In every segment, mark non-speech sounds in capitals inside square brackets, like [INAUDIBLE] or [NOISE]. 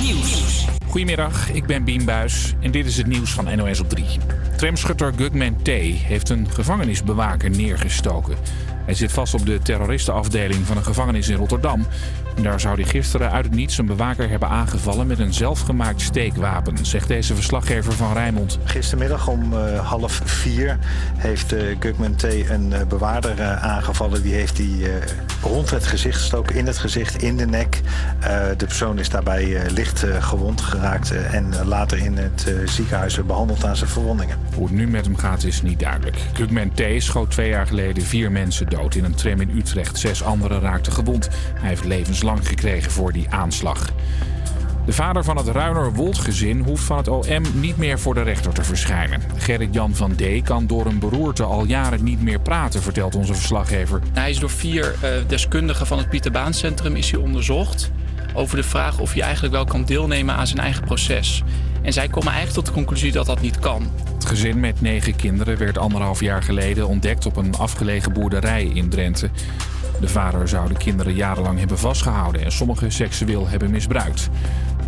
Nieuws. Goedemiddag, ik ben Bien Buis en dit is het nieuws van NOS op 3. Tramschutter Gugman T. heeft een gevangenisbewaker neergestoken. Hij zit vast op de terroristenafdeling van een gevangenis in Rotterdam. Daar zou hij gisteren uit het niets een bewaker hebben aangevallen met een zelfgemaakt steekwapen, zegt deze verslaggever van Rijnmond. Gistermiddag om uh, half vier heeft uh, Gugman T. een uh, bewaarder aangevallen. Die heeft die rond het gezicht gestoken, in het gezicht, in de nek. de persoon is daarbij licht gewond geraakt en later in het ziekenhuis behandeld aan zijn verwondingen. Hoe het nu met hem gaat is niet duidelijk. Gugman T. schoot twee jaar geleden vier mensen dood in een tram in Utrecht. Zes anderen raakten gewond. Hij heeft levenslang gekregen voor die aanslag. De vader van het Ruiner-Wold-gezin hoeft van het OM niet meer voor de rechter te verschijnen. Gerrit-Jan van D. kan door een beroerte al jaren niet meer praten, vertelt onze verslaggever. Hij is door vier uh, deskundigen van het Pieter Baan Centrum is hij onderzocht over de vraag of hij eigenlijk wel kan deelnemen aan zijn eigen proces. En zij komen eigenlijk tot de conclusie dat dat niet kan. Het gezin met negen kinderen werd anderhalf jaar geleden ontdekt op een afgelegen boerderij in Drenthe. De vader zou de kinderen jarenlang hebben vastgehouden en sommige seksueel hebben misbruikt.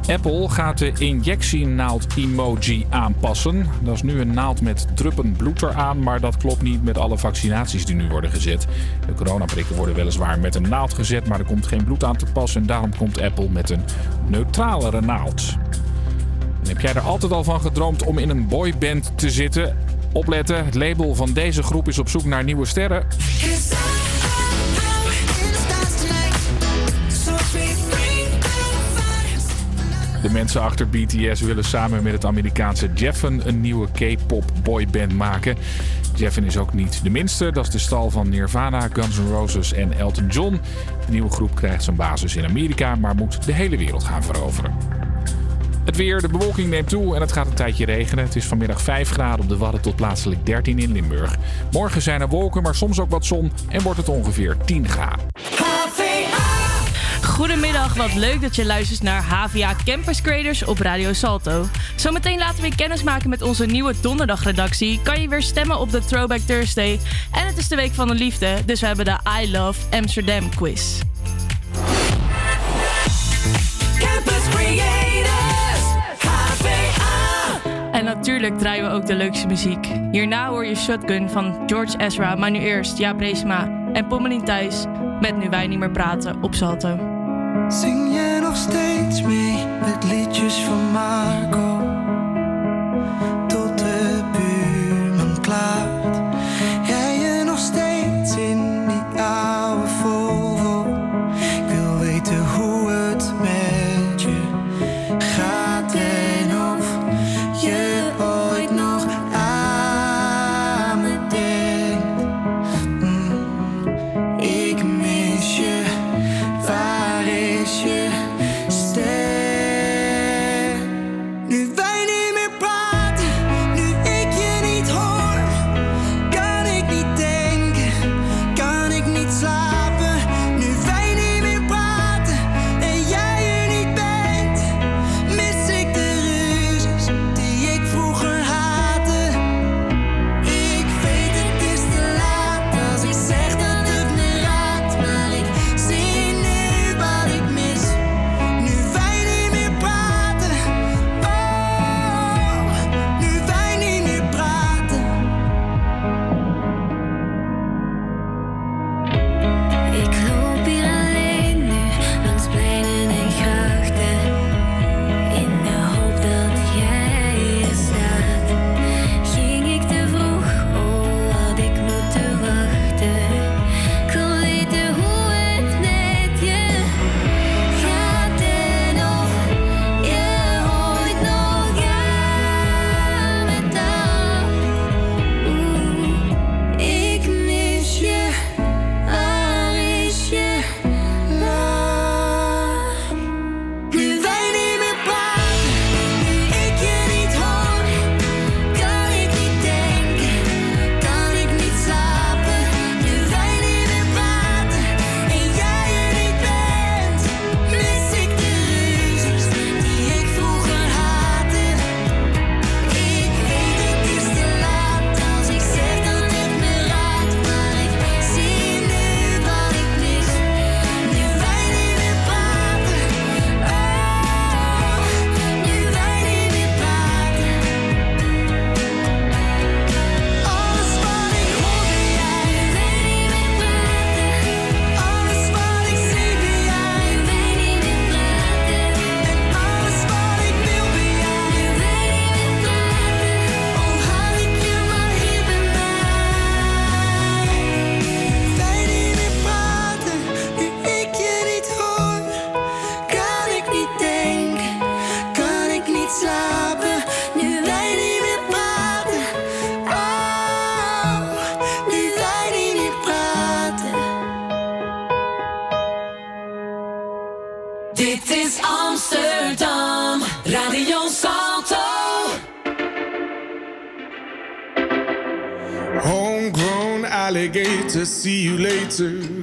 Apple gaat de injectienaald-emoji aanpassen. Dat is nu een naald met druppen bloed eraan, maar dat klopt niet met alle vaccinaties die nu worden gezet. De coronaprikken worden weliswaar met een naald gezet, maar er komt geen bloed aan te pas en daarom komt Apple met een neutralere naald. En heb jij er altijd al van gedroomd om in een boyband te zitten? Opletten, het label van deze groep is op zoek naar nieuwe sterren. De mensen achter BTS willen samen met het Amerikaanse Jeffen een nieuwe K-pop boyband maken. Jeffen is ook niet de minste. Dat is de stal van Nirvana, Guns N' Roses en Elton John. De nieuwe groep krijgt zijn basis in Amerika, maar moet de hele wereld gaan veroveren. Het weer, de bewolking neemt toe en het gaat een tijdje regenen. Het is vanmiddag 5 graden op de Wadden tot plaatselijk 13 in Limburg. Morgen zijn er wolken, maar soms ook wat zon en wordt het ongeveer 10 graden. Goedemiddag, wat leuk dat je luistert naar HVA Campus Creators op Radio Salto. Zometeen laten we kennis maken met onze nieuwe donderdagredactie. Kan je weer stemmen op de Throwback Thursday. En het is de week van de liefde, dus we hebben de I Love Amsterdam quiz. Campus Creators, HVA. En natuurlijk draaien we ook de leukste muziek. Hierna hoor je Shotgun van George Ezra, maar nu eerst Jaap Reesma en Pommelien Thijs met Nu Wij Niet Meer Praten op Salto. Zing je nog steeds mee met liedjes van Marco?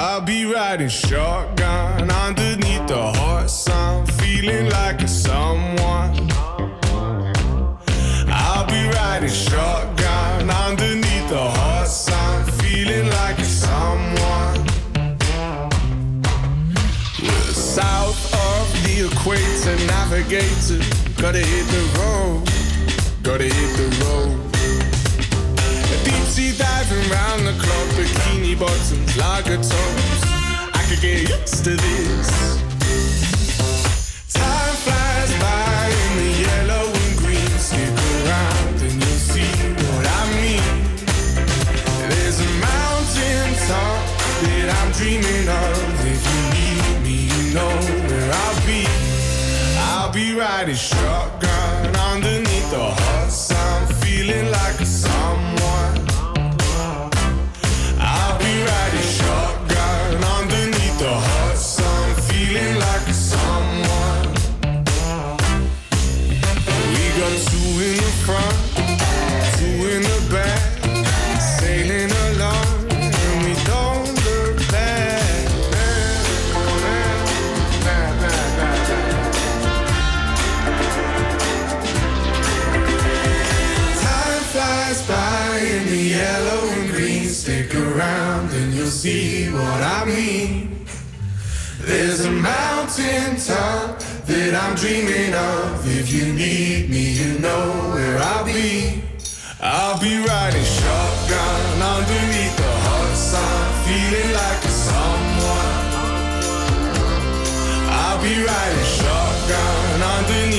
I'll be riding shotgun underneath the hot sun, feeling like a someone. I'll be riding shotgun underneath the hot sun, feeling like a someone. South of the equator, navigator. Gotta hit the road, gotta hit the road. Deep sea diving round the clock, bikini bottoms, lager tops. I could get used to this. Mountain top that I'm dreaming of. If you need me, you know where I'll be. I'll be riding shotgun underneath the hot sun, feeling like a someone. I'll be riding shotgun underneath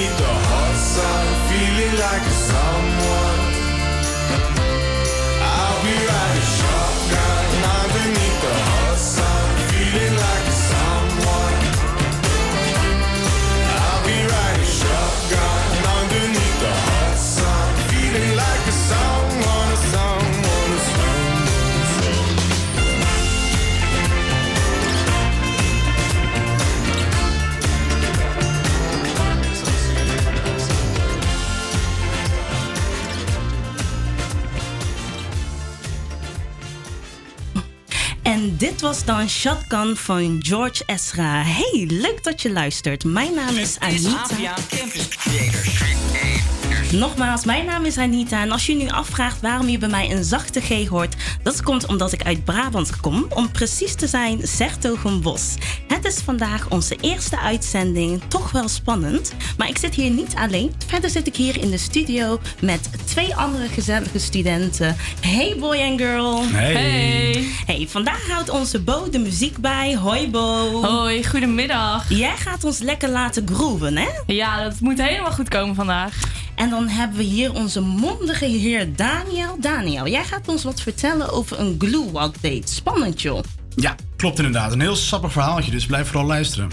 dit was dan Shotgun van George Ezra. Hey, leuk dat je luistert. Mijn naam is Anita. Nogmaals, mijn naam is Anita. En als je nu afvraagt waarom je bij mij een zachte G hoort, dat komt omdat ik uit Brabant kom. Om precies te zijn, Sertogenbos. Het is vandaag onze eerste uitzending. Toch wel spannend. Maar ik zit hier niet alleen. Verder zit ik hier in de studio met twee andere gezellige studenten. Hey boy en girl. Hey. Hey, vandaag houdt onze Bo de muziek bij. Hoi Bo. Hoi, goedemiddag. Jij gaat ons lekker laten grooven, hè? Ja, dat moet helemaal goed komen vandaag. En dan hebben we hier onze mondige heer Daniel. Daniel, jij gaat ons wat vertellen over een glue walk date. Spannend, joh. Ja, klopt inderdaad. Een heel sappig verhaaltje, dus blijf vooral luisteren.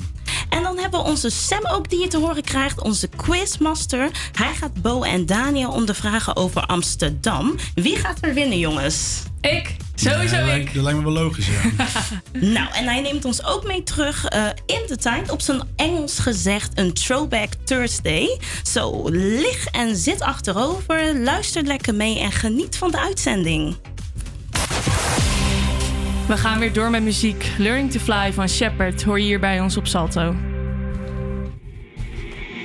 En dan hebben we onze Sam ook die je te horen krijgt, onze quizmaster. Hij gaat Bo en Daniel ondervragen over Amsterdam. Wie gaat er winnen, jongens? Ik. Sowieso Ja, ik. lijkt- Dat lijkt me wel logisch, ja. [LAUGHS] Nou, en hij neemt ons ook mee terug eh, in de tijd. Op zijn Engels gezegd een Throwback Thursday. Zo, lig en zit achterover, luister lekker mee en geniet van de uitzending. We gaan weer door met muziek. Learning to Fly van Shepard hoor je hier bij ons op Salto.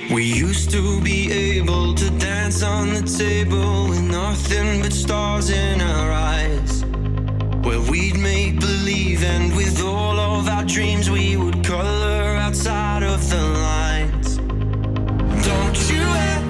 We used to be able to dance on the table with nothing but stars in our eyes. Where we'd make believe, and with all of our dreams, we would color outside of the lines. Don't you ever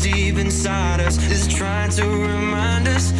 deep inside us is trying to remind us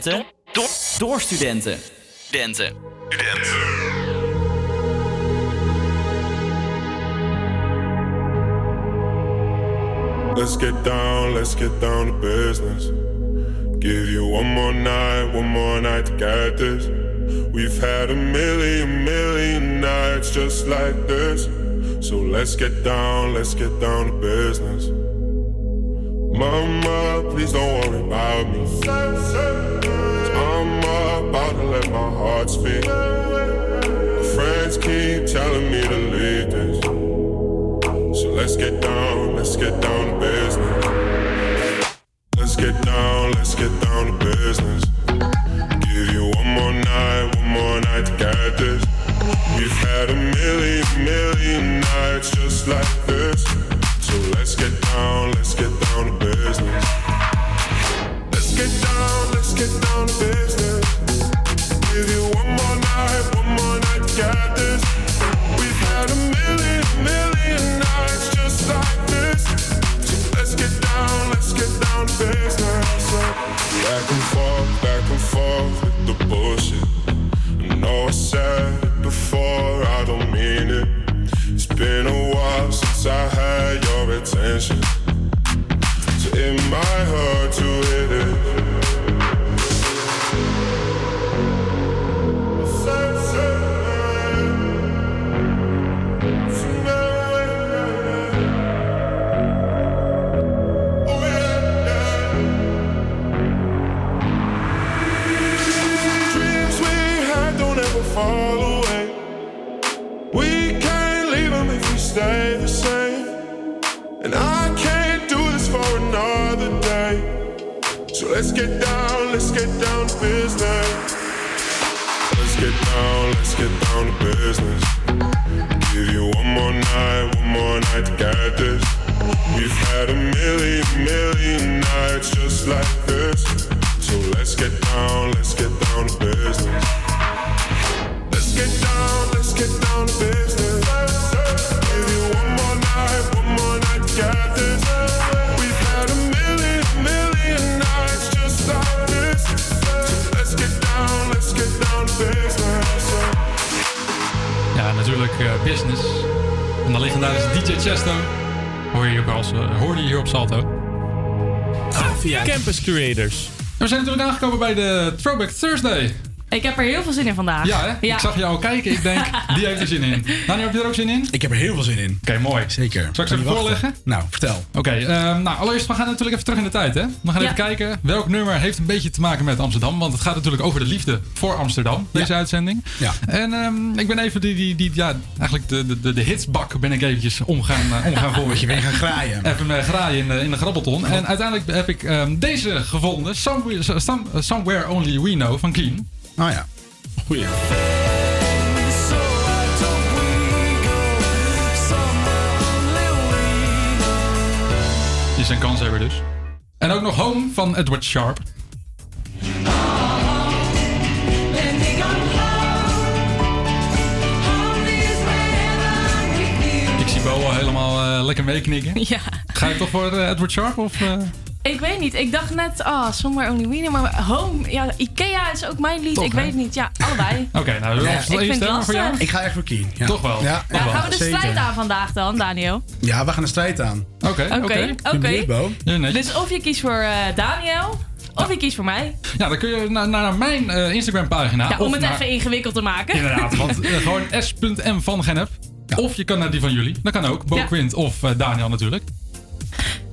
studenten. Door, door studenten. Studenten. Studenten. Let's get down, let's get down to business. Give you one more night, one more night to get this. We've had a million, million nights just like this. So let's get down, let's get down to business. Mama, please don't worry about me heart speak. My friends keep telling me to leave this. So let's get down, let's get down to business. Let's get down, let's get aangekomen bij de Throwback Thursday. Ik heb er heel veel zin in vandaag. Ja, hè? Ik zag jou kijken. Ik denk, [LAUGHS] die heeft er zin in. Daniel, heb je er ook zin in? Ik heb er heel veel zin in. Oké, mooi. Zeker. Zal ik ze even voorleggen? Nou, vertel. Oké, ehm, nou allereerst, we gaan natuurlijk even terug in de tijd. Hè? We gaan Ja. even kijken welk nummer heeft een beetje te maken met Amsterdam. Want het gaat natuurlijk over de liefde voor Amsterdam, deze uitzending. Ja. En ehm, ik ben even die, die, die ja, eigenlijk de, de, de, de hitsbak ben ik eventjes omgaan, uh, omgaan gooien. [LAUGHS] Moet je weer gaan graaien. Even uh, graaien in de, in de grabbelton. En uiteindelijk heb ik ehm, deze gevonden. Somewhere, some, Somewhere Only We Know van Keen. Oh ja. Goeie. Die zijn kans hebben dus. En ook nog Home van Edward Sharp. Ik zie Bo al helemaal uh, lekker meeknikken. [LAUGHS] Ja. Ga je toch voor uh, Edward Sharp? Of, uh... Ik weet niet. Ik dacht net, ah, oh, Somewhere Only We Know. Maar Home, ja, Ikea is ook mijn lied. Toch, ik hè? weet niet. Ja, allebei. [LAUGHS] Oké, okay, nou, Ja, ik vind het voor jou? Ik ga echt voor Keen. Ja. Toch wel? Ja, Ja, toch wel. gaan we de Zeker. strijd aan vandaag dan, Daniel? Ja, we gaan de strijd aan. Oké, Oké, oké. Dus of je kiest voor eh, Daniel, of je kiest voor mij. Ja, dan kun je naar, naar mijn eh, Instagram pagina. Ja, om het naar- even ingewikkeld te maken. Inderdaad, want [LAUGHS] eh, gewoon s.m van Genep. Of je kan naar die van jullie. Dat kan ook. Bo Ja. Quint of eh, Daniel natuurlijk.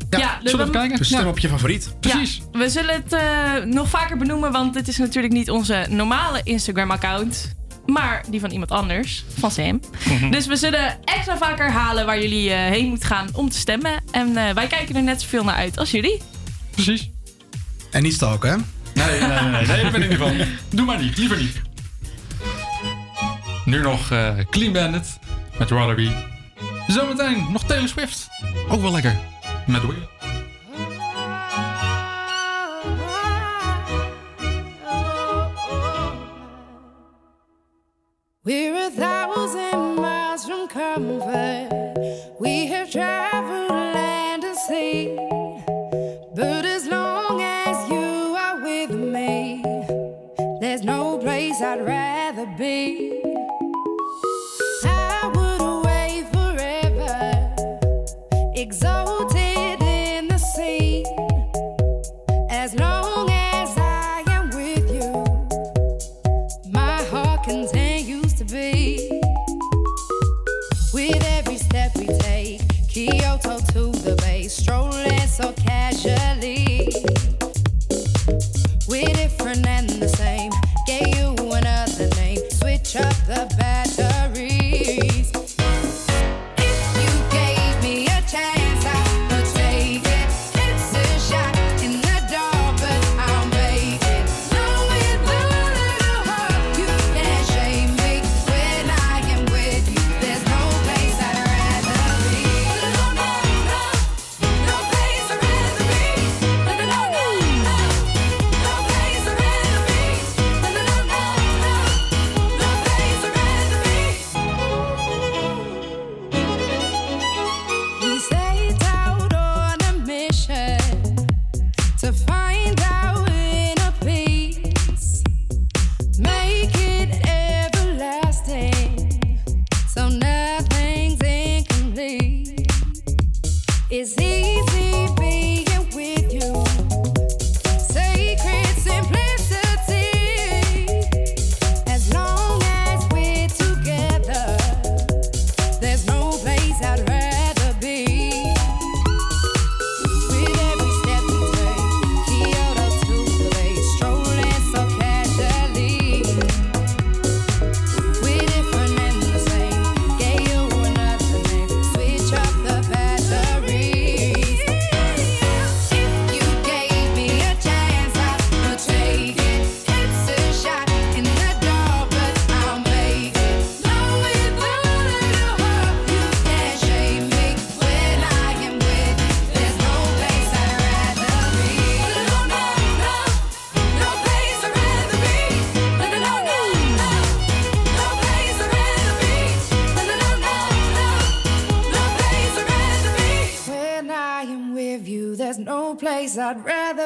Ja, dus Zullen we kijken? Dus stem Ja, op je favoriet. precies. Ja, we zullen het eh, nog vaker benoemen, want het is natuurlijk niet onze normale Instagram-account. Maar die van iemand anders, van Sam. Mhm. Dus we zullen extra vaak herhalen waar jullie eh, heen moeten gaan om te stemmen. En eh, wij kijken er net zoveel naar uit als jullie. Precies. En niet stalken, hè? Nee, nee, nee, nee, nee, daar ben ik niet van. Doe maar niet, liever niet. Nu nog eh, Clean Bandit met Rather Be. Zometeen nog Taylor Swift. Ook wel lekker. Will. We're a thousand miles from comfort. We have traveled land and sea. But as long as you are with me, there's no place I'd rather be.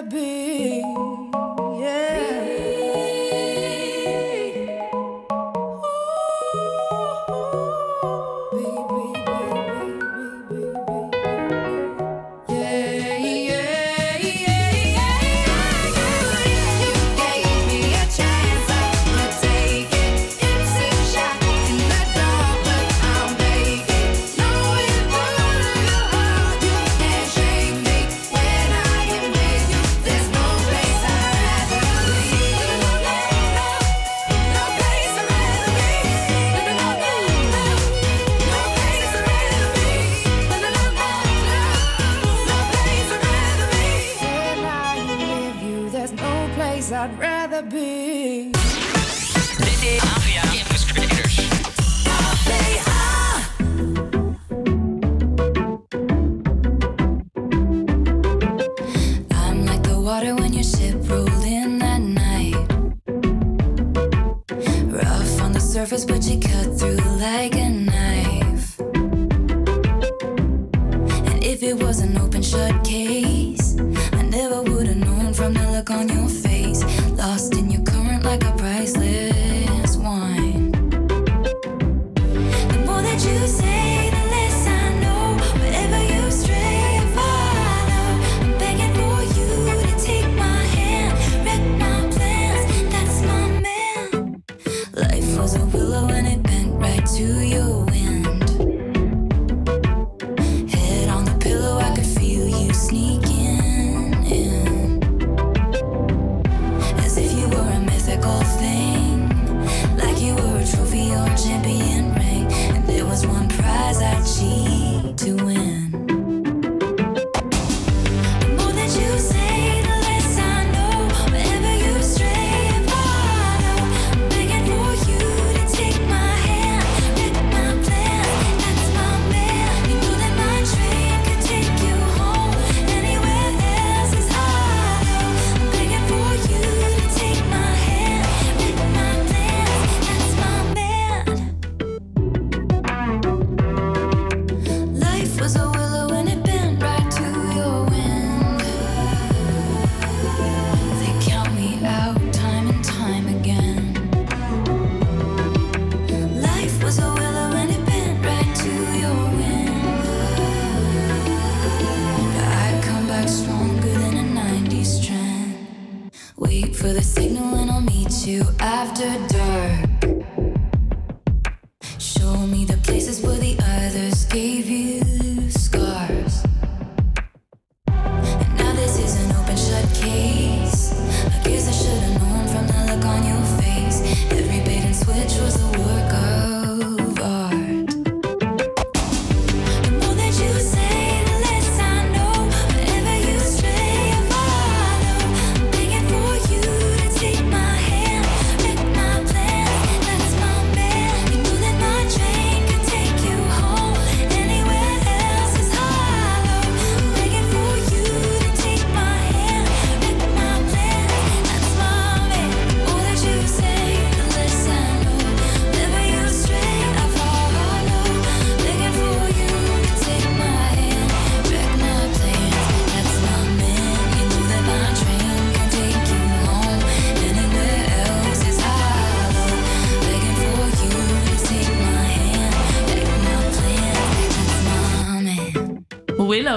Be. And it bent right to your wind.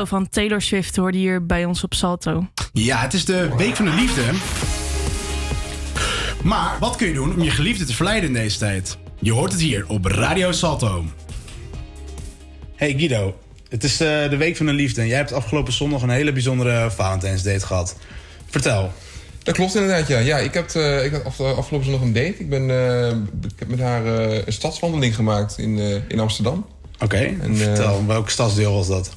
Van Taylor Swift hoorde hier bij ons op Salto. Ja, het is de Week van de Liefde. Maar wat kun je doen om je geliefde te verleiden in deze tijd? Je hoort het hier op Radio Salto. Hey Guido, het is eh, de Week van de Liefde en jij hebt afgelopen zondag een hele bijzondere Valentijnsdate gehad. Vertel. Dat klopt inderdaad, ja. ja ik, heb, eh, ik had af, afgelopen zondag een date. Ik, ben, eh, ik heb met haar eh, een stadswandeling gemaakt in, eh, in Amsterdam. Oké, En, vertel, welk stadsdeel was dat?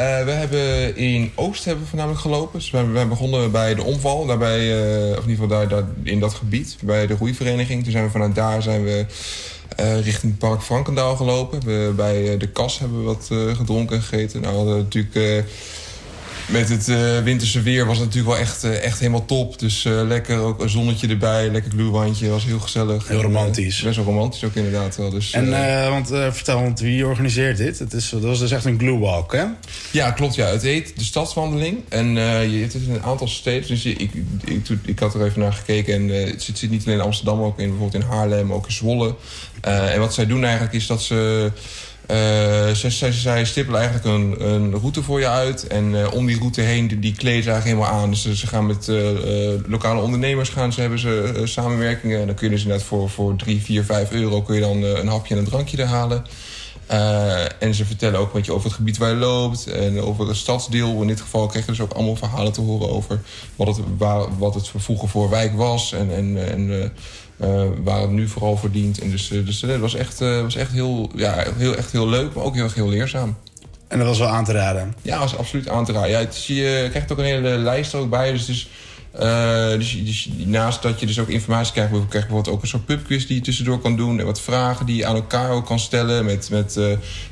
Eh, we hebben in Oost hebben we voornamelijk gelopen. Dus we, hebben- we begonnen bij de omval, daarbij, eh, of in ieder geval daar, in dat gebied, bij de roeivereniging. Toen zijn we vanuit daar zijn we eh, richting Park Frankendaal gelopen. We, bij de kas hebben we wat gedronken en gegeten. Nou, hadden natuurlijk met het eh, winterse weer was het natuurlijk wel echt, eh, echt helemaal top. Dus eh, lekker ook een zonnetje erbij, lekker gluwandje, was heel gezellig. Heel En, romantisch. best wel romantisch ook inderdaad wel. Dus, En want, vertel, want wie organiseert dit? Het is, dat was dus echt een glue walk, hè? Ja, klopt. Ja. Het heet de Stadswandeling. En je, het is in een aantal steden. Dus je, ik, ik, ik, ik had er even naar gekeken. En het, zit, zit niet alleen in Amsterdam, ook in, bijvoorbeeld in Haarlem, ook in Zwolle. En wat zij doen eigenlijk is dat ze... eh, zij, zij, zij stippelen eigenlijk een, een route voor je uit. En eh, om die route heen, die, kleden ze eigenlijk helemaal aan. Dus ze, gaan met eh, eh, lokale ondernemers gaan ze, hebben ze eh, samenwerkingen. En dan kun je dus inderdaad voor, voor 3, 4, 5 euro... kun je dan eh, een hapje en een drankje er halen. Eh, en ze vertellen ook wat je over het gebied waar je loopt en over het stadsdeel. In dit geval kreeg je dus ook allemaal verhalen te horen over wat het, waar, wat het vroeger voor wijk was en, en, en eh, eh, waar het nu vooral voor dient. En dus, eh, dus eh, het was echt, eh, was echt, heel, ja, heel, echt heel leuk, maar ook heel, heel leerzaam. En dat was wel aan te raden. Ja, dat is absoluut aan te raden. Ja, het je krijgt ook een hele lijst er ook bij. Dus Eh, dus, dus je- naast dat je dus ook informatie krijgt, krijg je bijvoorbeeld ook een soort pubquiz die je tussendoor kan doen. En wat vragen die je aan elkaar ook kan stellen. Met, met eh,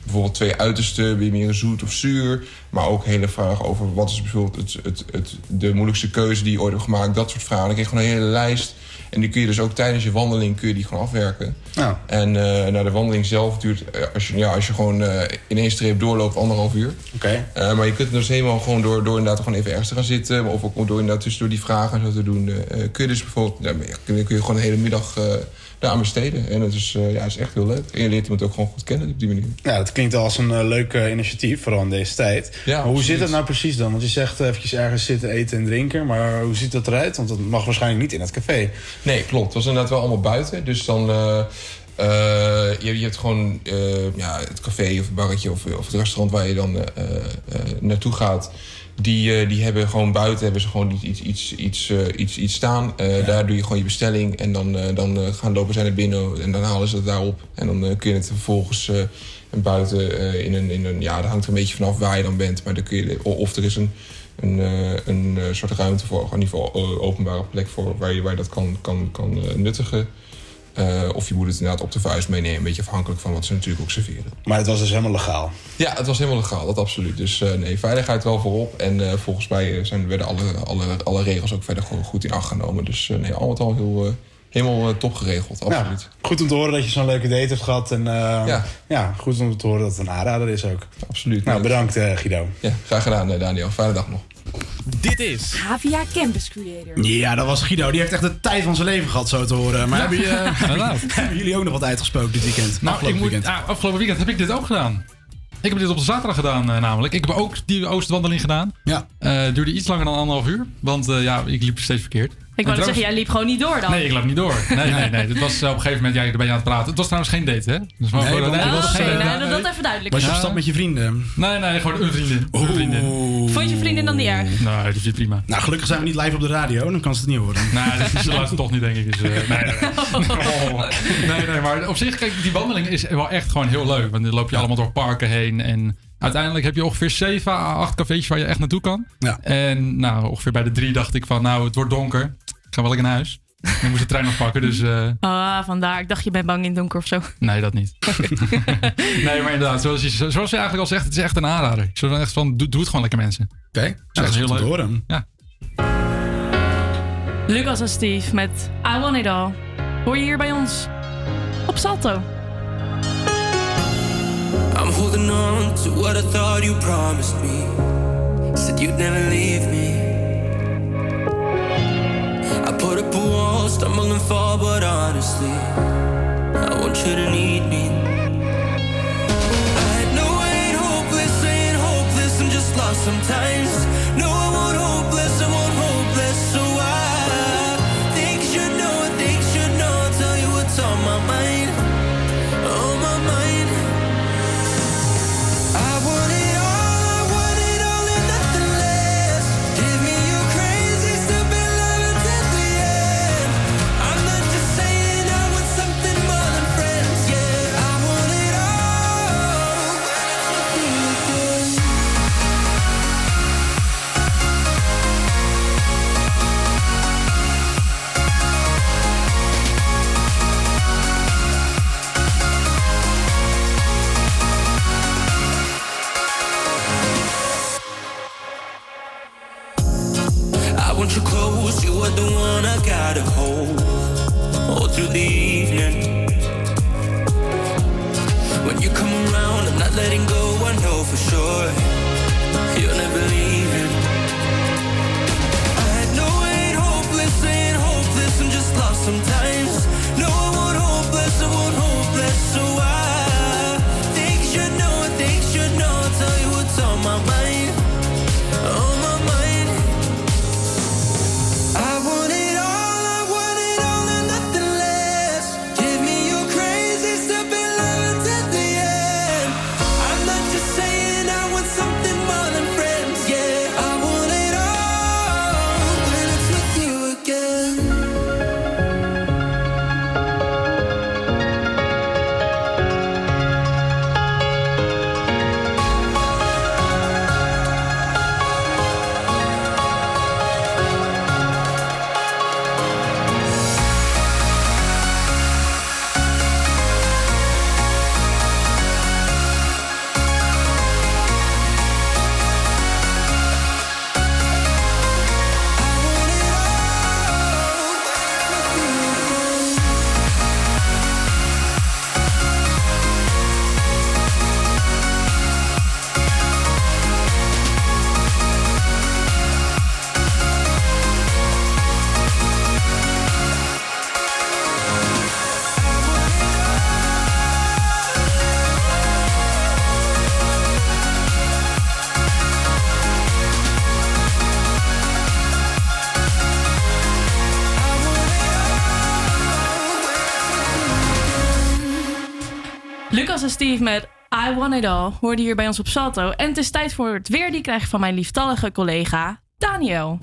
bijvoorbeeld twee uitersten, ben je meer zoet of zuur. Maar ook hele vragen over wat is bijvoorbeeld het, het, het, de moeilijkste keuze die je ooit hebt gemaakt. Dat soort vragen. Dan krijg je gewoon een hele lijst. En die kun je dus ook tijdens je wandeling kun je die gewoon afwerken. Ja. En nou, de wandeling zelf duurt, eh, als je, ja, als je gewoon eh, in één streep doorloopt, anderhalf uur. Oké. Maar je kunt dus helemaal gewoon door, door inderdaad gewoon even ergens te gaan zitten. Of ook door inderdaad tussendoor die vragen en zo te doen. kun je dus bijvoorbeeld, ja, kun, je, kun je gewoon een hele middag daar aan besteden. En het is, eh, ja, is echt heel leuk. En je leert iemand ook gewoon goed kennen op die manier. Ja, dat klinkt als een eh, leuk eh, initiatief, vooral in deze tijd. Ja, maar hoe zit het nou precies dan? Want je zegt eventjes ergens zitten, eten en drinken. Maar hoe ziet dat eruit? Want dat mag waarschijnlijk niet in het café. Nee, klopt. Het was inderdaad wel allemaal buiten. Dus dan... eh, je, je hebt gewoon ja, het café of het barretje of, of het restaurant waar je dan naartoe gaat. Die, eh, die hebben gewoon buiten hebben ze gewoon iets, iets, iets, iets, eh, iets, iets staan. Eh, Daar doe je gewoon je bestelling. En dan, dan gaan lopen zij naar binnen en dan halen ze het daarop. En dan kun je het vervolgens buiten in, een, in een... Ja, dat hangt er een beetje vanaf waar je dan bent. Maar dan kun je, of er is een, een, een soort ruimte voor, in ieder geval openbare plek voor waar je, waar je dat kan, kan, kan nuttigen. Eh, of je moet het inderdaad op de vuist meenemen, een beetje afhankelijk van wat ze natuurlijk ook serveren. Maar het was dus helemaal legaal. Ja, het was helemaal legaal, dat absoluut. Dus eh, nee, veiligheid wel voorop. En eh, volgens mij zijn, werden alle, alle, alle regels ook verder gewoon goed in acht genomen. Dus nee, al met al heel, helemaal top geregeld, absoluut. Ja, goed om te horen dat je zo'n leuke date hebt gehad. En Ja. ja. goed om te horen dat het een aanrader is ook. Absoluut. Nou, bedankt Guido. Ja, graag gedaan Daniel. Fijne dag nog. Dit is... Havia Campus Creator. Ja, dat was Guido. Die heeft echt de tijd van zijn leven gehad, zo te horen. Maar Ja, hebben, je, [LAUGHS] [LAUGHS] hebben jullie ook nog wat uitgesproken dit weekend? Nou, ik Afgelopen moet, weekend. ah, afgelopen weekend heb ik dit ook gedaan. Ik heb dit op de zaterdag gedaan eh, namelijk. Ik heb ook die oostwandeling gedaan. Ja. Eh, duurde iets langer dan anderhalf uur. Want eh, ja, ik liep steeds verkeerd. Ik wou net zeggen, jij liep gewoon niet door dan. Nee, ik loop niet door. Nee, nee, nee. Het was eh, op een gegeven moment, ja, daar ben je aan het praten. Het was trouwens geen date, hè? Dus maar Nee, voor- nee, het was, date. nou, dat, dat even duidelijk. Was je op stap met je vrienden? Nee, nee, gewoon een vriendin. Een vriendin. Vond je vriendin dan niet erg? Nee, dat vind je prima. Nou, gelukkig zijn we niet live op de radio. Dan kan ze het niet horen. Nee, dat is ze toch niet, denk ik. Dus, eh, nee, nee, nee. [LAUGHS] nee, nee, maar op zich, kijk, die wandeling is wel echt gewoon heel leuk. Want dan loop je allemaal door parken heen. En uiteindelijk heb je ongeveer 7 à 8 cafeetjes waar je echt naartoe kan. Ja. En nou, ongeveer bij de drie dacht ik van, nou, het wordt donker. Ik ga wel lekker naar huis. Ik moest de trein nog pakken, dus eh, Ah, vandaar. Ik dacht je bent bang in het donker of zo. nee, dat niet. [LAUGHS] nee, maar inderdaad, zoals je, zoals je eigenlijk al zegt, het is echt een aanrader. Ik zou dan echt van, doe, doe het gewoon lekker mensen. Oké, Ja, dat is heel leuk. horen. Ja. Lucas en Steve met I Want It All. Hoor je hier bij ons op Salto. I'm holding on to what I thought you promised me. Said you'd never leave me. Put up a wall, stumble and fall, but honestly, I want you to need me. I no I ain't hopeless, ain't hopeless, I'm just lost sometimes. No, I won't hopeless, Steve met I Want It All hoorden hier bij ons op Salto. En het is tijd voor het weer die krijg van mijn lieftallige collega Daniel.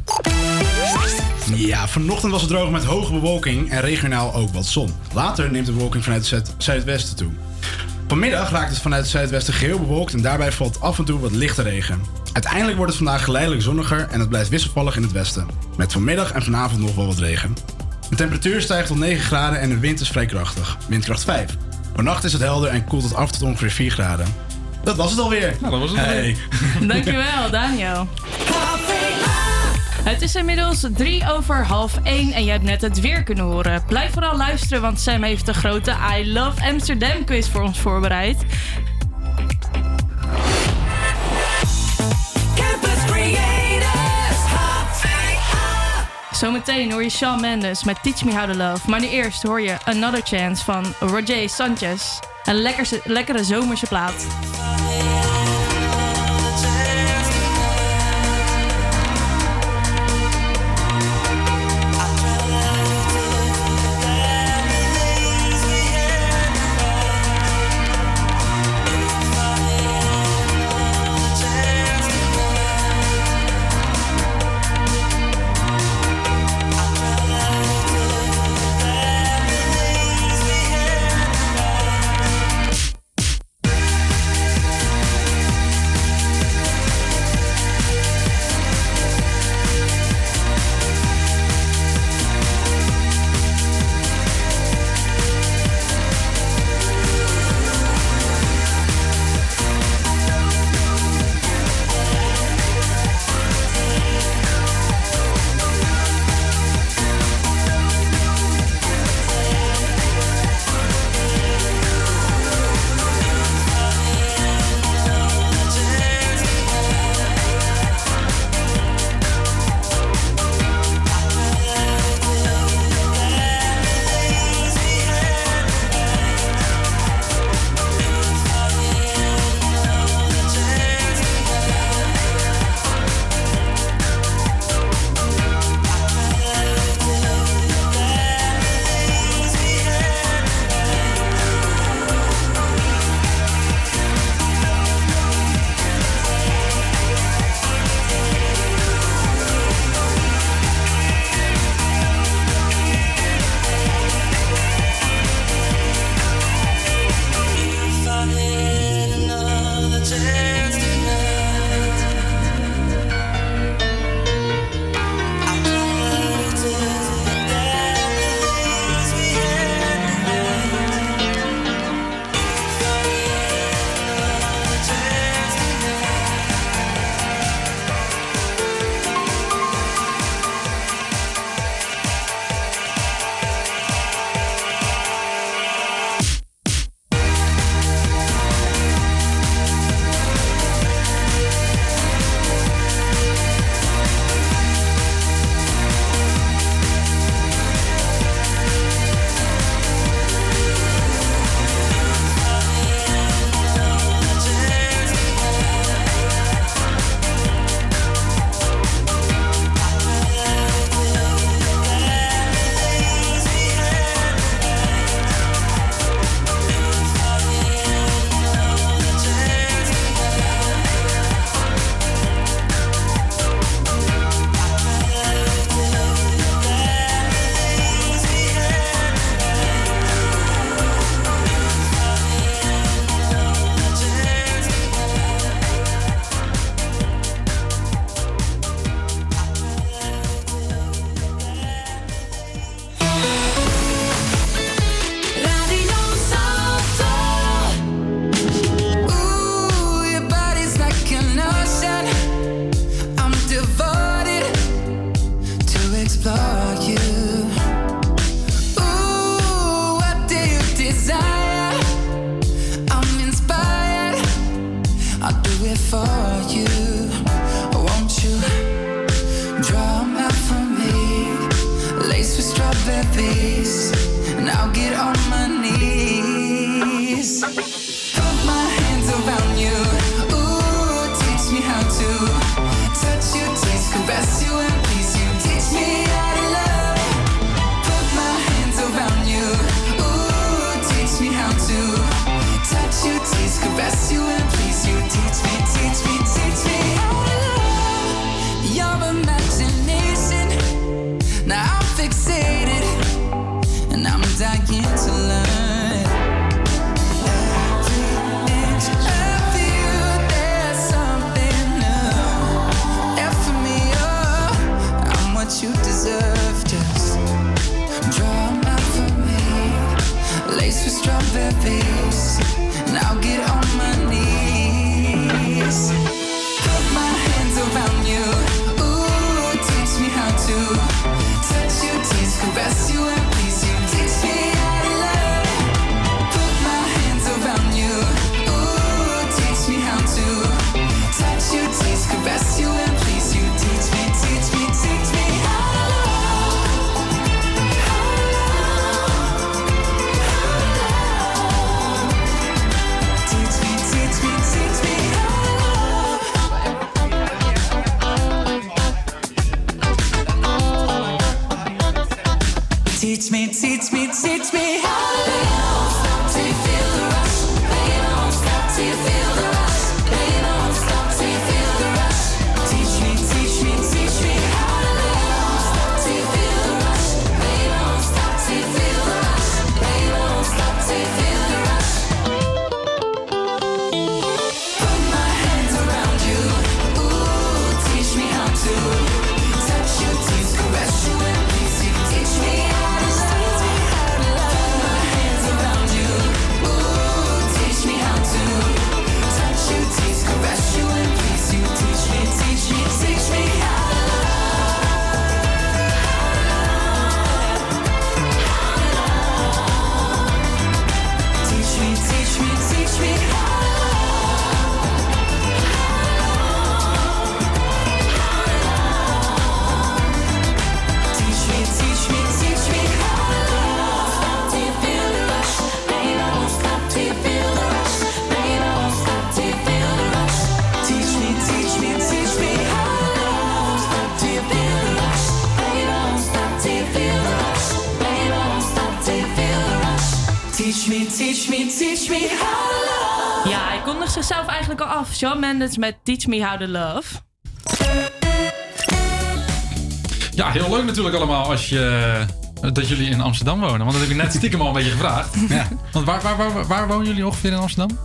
Ja, vanochtend was het droog met hoge bewolking en regionaal ook wat zon. Later neemt de bewolking vanuit het zuid- zuidwesten toe. Vanmiddag raakt het vanuit het zuidwesten geheel bewolkt en daarbij valt af en toe wat lichte regen. Uiteindelijk wordt het vandaag geleidelijk zonniger en het blijft wisselvallig in het westen. Met vanmiddag en vanavond nog wel wat regen. De temperatuur stijgt tot 9 graden en de wind is vrij krachtig. Windkracht 5. Vannacht is het helder en koelt het af tot ongeveer 4 graden. Dat was het alweer. Nou, dat was het hey. [LAUGHS] Dankjewel, Daniel. Het is inmiddels drie over half één en je hebt net het weer kunnen horen. Blijf vooral luisteren, want Sam heeft de grote I Love Amsterdam quiz voor ons voorbereid. Zometeen hoor je Shawn Mendes met Teach Me How to Love. Maar nu eerst hoor je Another Chance van Roger Sanchez. Een lekkerse, lekkere zomerse plaat. Shawn Mendes met Teach Me How to Love. Ja, heel leuk natuurlijk allemaal als je, dat jullie in Amsterdam wonen. Want dat heb ik net stiekem al een beetje gevraagd. [LAUGHS] Want waar, waar, waar, waar wonen jullie ongeveer in Amsterdam?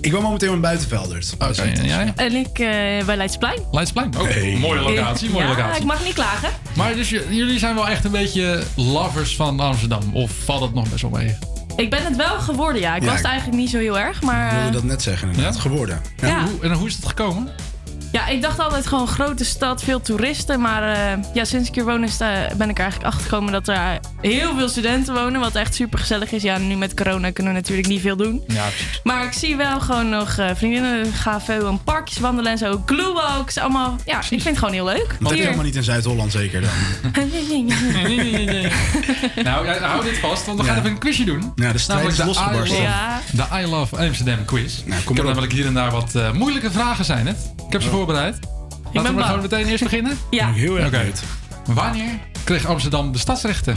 Ik woon momenteel in Buitenveldert. Oké, en jij? En ik eh, bij Leidsplein. Leidsplein. Oh, mooie locatie, mooie ja, locatie. ik mag niet klagen. Maar dus jullie zijn wel echt een beetje lovers van Amsterdam. Of valt het nog best wel mee? Ik ben het wel geworden, ja. Ik Ja, was het eigenlijk niet zo heel erg, maar... Ik wilde eh, dat net zeggen, inderdaad. Geworden. Ja. Ja. Hoe, en hoe is het gekomen? Ja, ik dacht altijd gewoon grote stad, veel toeristen. Maar eh, ja, sinds ik hier woon is, eh, ben ik er eigenlijk achter gekomen dat er heel veel studenten wonen. Wat echt super gezellig is. Ja, nu met corona kunnen we natuurlijk niet veel doen. Ja, precies. Maar ik zie wel gewoon nog eh, vriendinnen gaan veel in parkjes wandelen en zo. Glue-walks, allemaal. Ja, ik vind het gewoon heel leuk. Dat is Hier. helemaal niet in Zuid-Holland zeker dan. [LAUGHS] nou, ja, hou dit vast, want we gaan Ja. even een quizje doen. Ja, de is I losgebarsten. Love, Ja. de I Love Amsterdam quiz. Nou, ik heb namelijk hier en daar wat eh, moeilijke vragen zijn het. Ik heb ze voorbereid. Laten we ben maar gewoon meteen eerst beginnen. Ja. Ik heel erg Oké. uit. Wanneer kreeg Amsterdam de stadsrechten?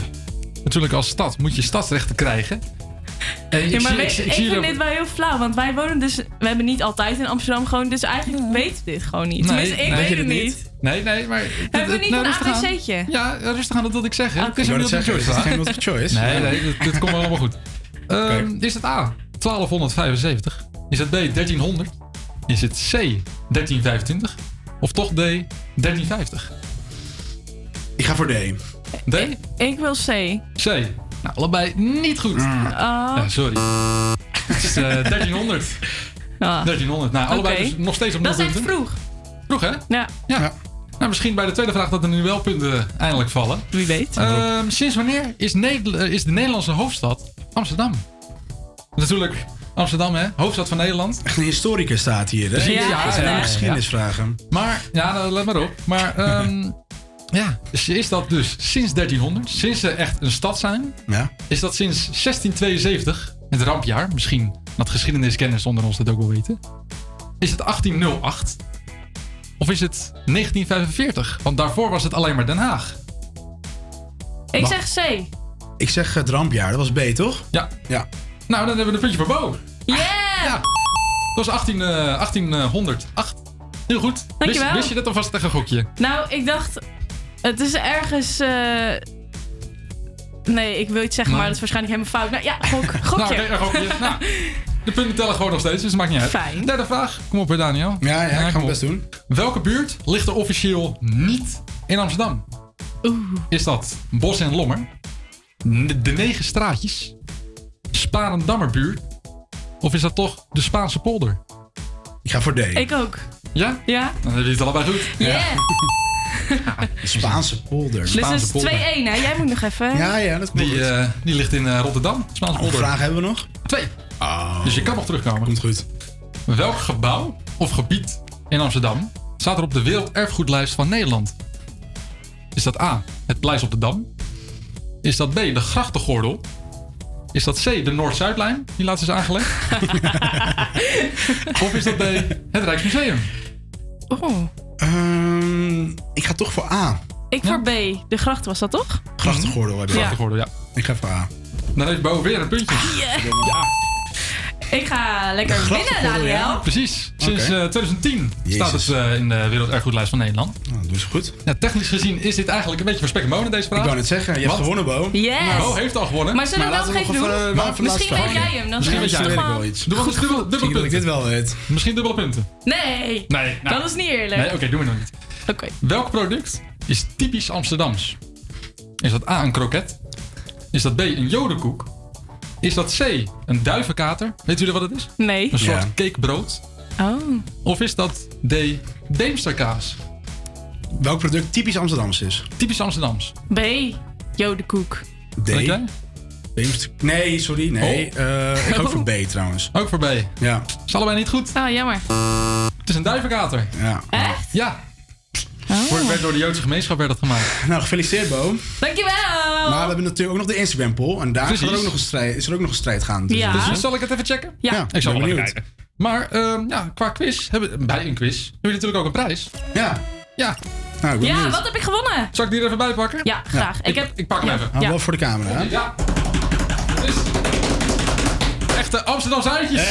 Natuurlijk als stad moet je stadsrechten krijgen. [LAUGHS] En ik Ja, maar zie- weet- ik, zie vind dit wel heel flauw, want wij wonen dus... We hebben niet altijd in Amsterdam gewoond, dus eigenlijk weten we dit gewoon niet. Nee, Tenminste, ik nee, weet het niet. Nee, nee, maar... Hebben we niet nou, een rustig aan. ABC'tje? Ja, rustig aan, dat wilde ik zeggen. Het is Ik een multiple choice is het geen multiple choice? Nee, nee, dit, dit komt wel allemaal goed. [LAUGHS] Ehm, Is het A, 1275? Is het B, 1300? Is het C, 1325? Of toch D, 1350? Ik ga voor D. D? Ik wil C. C. Nou, allebei niet goed. Mm. Oh. Ja, sorry. Het is eh, [LAUGHS] 1300. Ah. 1300. Nou, allebei dus nog steeds op Dat nul is echt punten. vroeg. Vroeg, hè? Ja. Ja. Nou, misschien bij de tweede vraag dat er nu wel punten eindelijk vallen. Wie weet. Ehm, sinds wanneer is, Neder- eh, is de Nederlandse hoofdstad Amsterdam? Natuurlijk, Amsterdam, hè? Hoofdstad van Nederland. Echt een historicus staat hier, hè? Ja, ja, ja, ja. geschiedenisvragen. Maar, ja, nou, let maar op. Maar, ehm, [LAUGHS] ja, dus is dat dus sinds 1300, sinds ze echt een stad zijn, Ja. is dat sinds 1672, het rampjaar, misschien dat geschiedeniskennis onder ons dat ook wel weten. Is het 1808? Of is het 1945? Want daarvoor was het alleen maar Den Haag. Ik zeg C. Ik zeg het rampjaar, dat was B, toch? Ja. Ja. Nou, dan hebben we een puntje voor Bo. Yeah! Ja. Dat was 18, eh, 1808. Heel goed. Wist, Dankjewel. wist je dat alvast tegen een gokje? Nou, ik dacht... Het is ergens... eh, Nee, ik wil iets zeggen, maar dat is waarschijnlijk helemaal fout. Nou ja, gok, [LAUGHS] gokje. Nou, gokje. Nou, [LAUGHS] de punten tellen gewoon nog steeds, dus het maakt niet uit. Fijn. Derde vraag. Kom op weer, Daniel. Ja, ja, ik ga mijn best doen. Welke buurt ligt er officieel niet in Amsterdam? Is dat Bos en Lommer? De Negen Straatjes? Sparendammerbuurt? Of is dat toch de Spaanse polder? Ik ga voor D. Ik ook. Ja? Ja. Dan hebben jullie het allebei goed. Yeah. De [LAUGHS] Spaanse polder. Dus het is 2-1, hè? Jij moet nog even. Ja, ja, dat komt Die, goed. eh, die ligt in eh, Rotterdam, Spaanse Hoeveel polder. vragen hebben we nog? Twee. Oh. Dus je kan nog terugkomen. Komt goed. Welk gebouw of gebied in Amsterdam staat er op de werelderfgoedlijst van Nederland? Is dat A, het Pleis op de Dam? Is dat B, de Grachtengordel? Is dat C, de Noord-Zuidlijn, die laatst is aangelegd? [LAUGHS] of is dat D, het Rijksmuseum? Oh. Ehm, ik ga toch voor A. Ik voor B. De gracht was dat toch? Grachtengordel heb je. Ja. Grachtengordel, ja. Ik ga voor A. Dan heeft Bo weer een puntje. Yeah. Ik ga lekker winnen, grachtengordel, ja. Daniel. Precies. Sinds Oké. eh, 2010 staat het eh, in de werelderfgoedlijst van Nederland. Nou, dat is goed. Ja, technisch gezien is dit eigenlijk een beetje voor spek en bonen, deze vraag. Ik wou net zeggen, je hebt gewonnen, Bo. Yes. Bo heeft al gewonnen. Maar zullen we wel laten nog we even nog doen? Misschien weet jij hem. Dan Misschien is weet het jij wel iets. Doe dubbele, dubbele Misschien dat ik dit punten. wel weet. Misschien dubbele punten. Nee. Nee, nou. Dat is niet eerlijk. Nee, oké, doen we nog niet. Oké. Welk product is typisch Amsterdams? Is dat A, een kroket? Is dat B, een jodenkoek? Is dat C, een duivenkater? Weet jullie wat het is? Nee. Een soort Ja. cakebrood? Oh. Of is dat D, Deemsterkaas? Welk product typisch Amsterdams is? Typisch Amsterdams. B. Jodenkoek. D. Denk jij? Beemster- Nee, sorry, nee. Eh, ik ga ook voor B [LAUGHS] trouwens. Ook voor B. Ja, Is allebei niet goed. Ah, jammer. Het is een duivenkater. ja. Echt? Ja. Oh. Wordt- Werd door de Joodse gemeenschap werd dat gemaakt. Nou, gefeliciteerd Bo. Dankjewel. Maar we hebben natuurlijk ook nog de Instagram poll. En daar gaat er ook nog een strijd, is er ook nog een strijd gaan. Ja. Dus, Dus zal ik het even checken? Ja. ja, Ik zal ben wel even benieuwd. kijken. Maar ehm, ja, qua quiz, hebben, bij een quiz, hebben we natuurlijk ook een prijs. Ja, Ja, nou, ik ben Ja, benieuwd. wat heb ik gewonnen? zal ik die er even bij pakken? Ja, graag. Ik heb... Ik pak hem Ja. even. Nou, wel voor de camera. hè? Ja. Is echte Amsterdamse uitjes.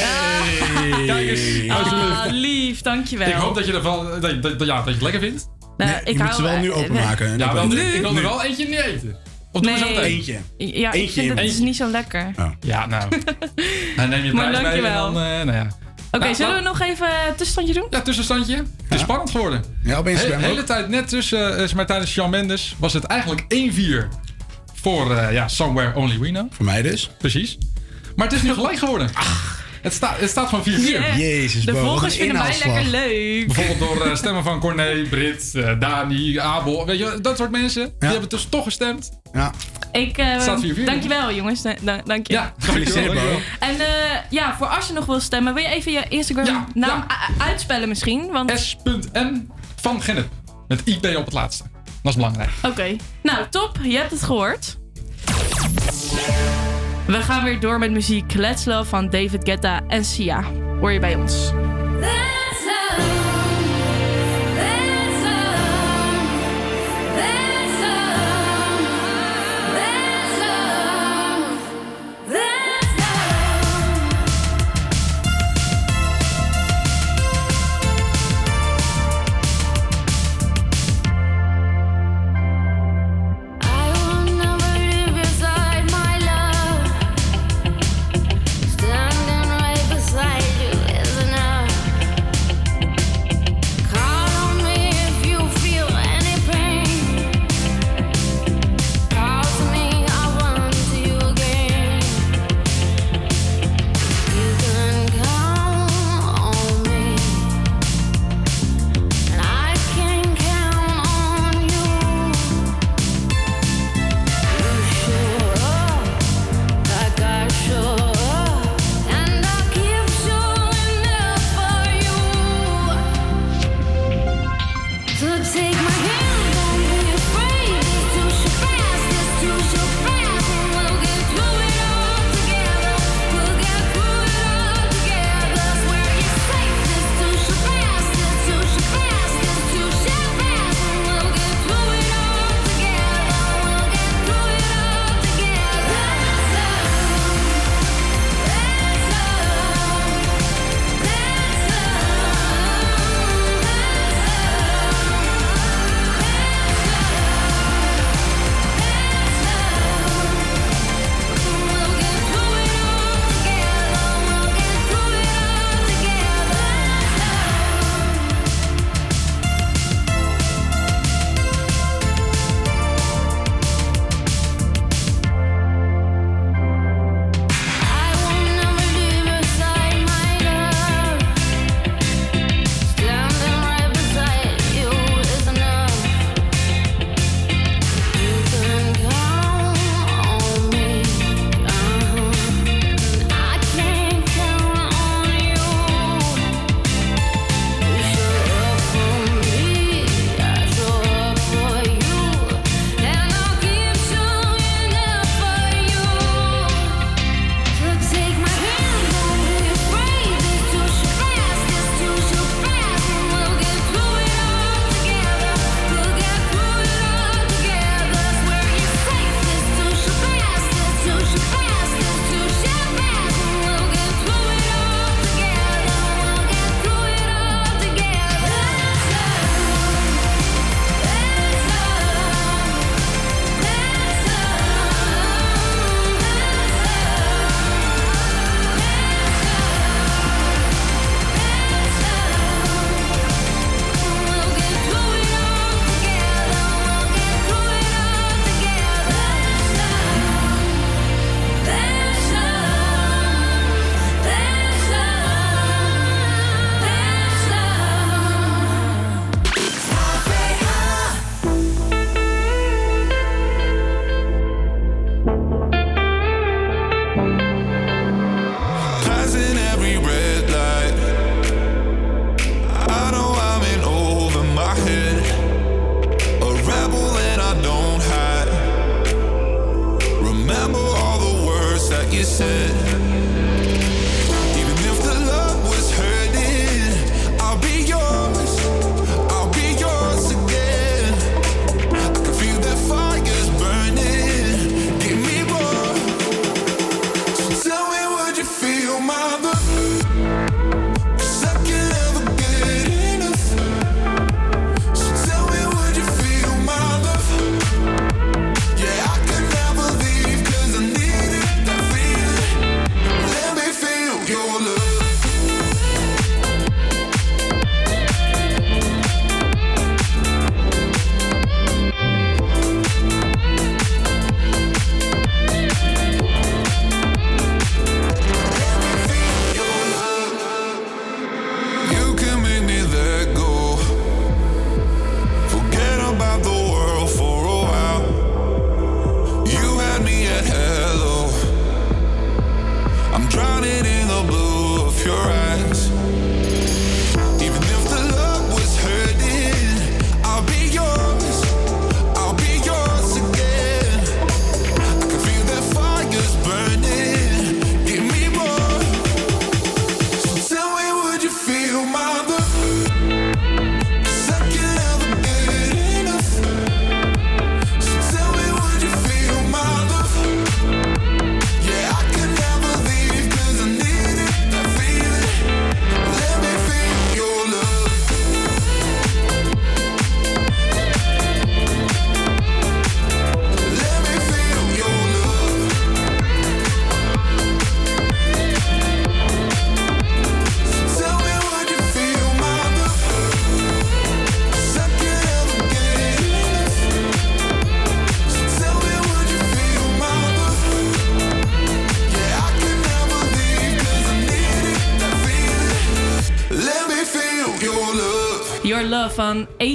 Kijk eens. Ah, lief, dankjewel. Ik hoop dat je, ervan, dat, je- dat, ja, dat je het lekker vindt. Nou, Nee, ik je moet ze wel nu eh, openmaken. en Ja, ik wel, ik wil er wel eentje niet eten. Of zo meteen? Eentje. Ja, ik Eentje vind het dus niet zo lekker. Ja, nou. Dan [LAUGHS] neem je Maar mee en dankjewel. dan, eh, nou ja. Oké, Nou, zullen we nou, nog even een tussenstandje doen? Ja, tussenstandje. Het is spannend geworden. Ja, op De Instagram hele ook. tijd net tussen, eh, maar tijdens Shawn Mendes was het eigenlijk 1-4 voor eh, ja, Somewhere Only We Know. Voor mij dus. Precies. Maar het is nu gelijk geworden. Het, staat het staat van 4-4. Yeah. Jezus, De volgers vinden mij lekker leuk. Bijvoorbeeld door eh, stemmen van Corné, Brit, eh, Dani, Abel. Weet je, dat soort mensen. Die hebben dus toch gestemd. Ja, Ik, eh, staat 4-4. dankjewel jongens, Da- da- dank je. Ja, gefeliciteerd dankjewel. En eh, ja, voor als je nog wil stemmen, wil je even je Instagram Ja, naam ja. a- uitspellen misschien? Want S.M. van Gennep. Met IP op het laatste. Dat is belangrijk. Oké. Nou, top. Je hebt het gehoord. We gaan weer door met muziek. Let's Love van David Guetta en Sia. Hoor je bij ons.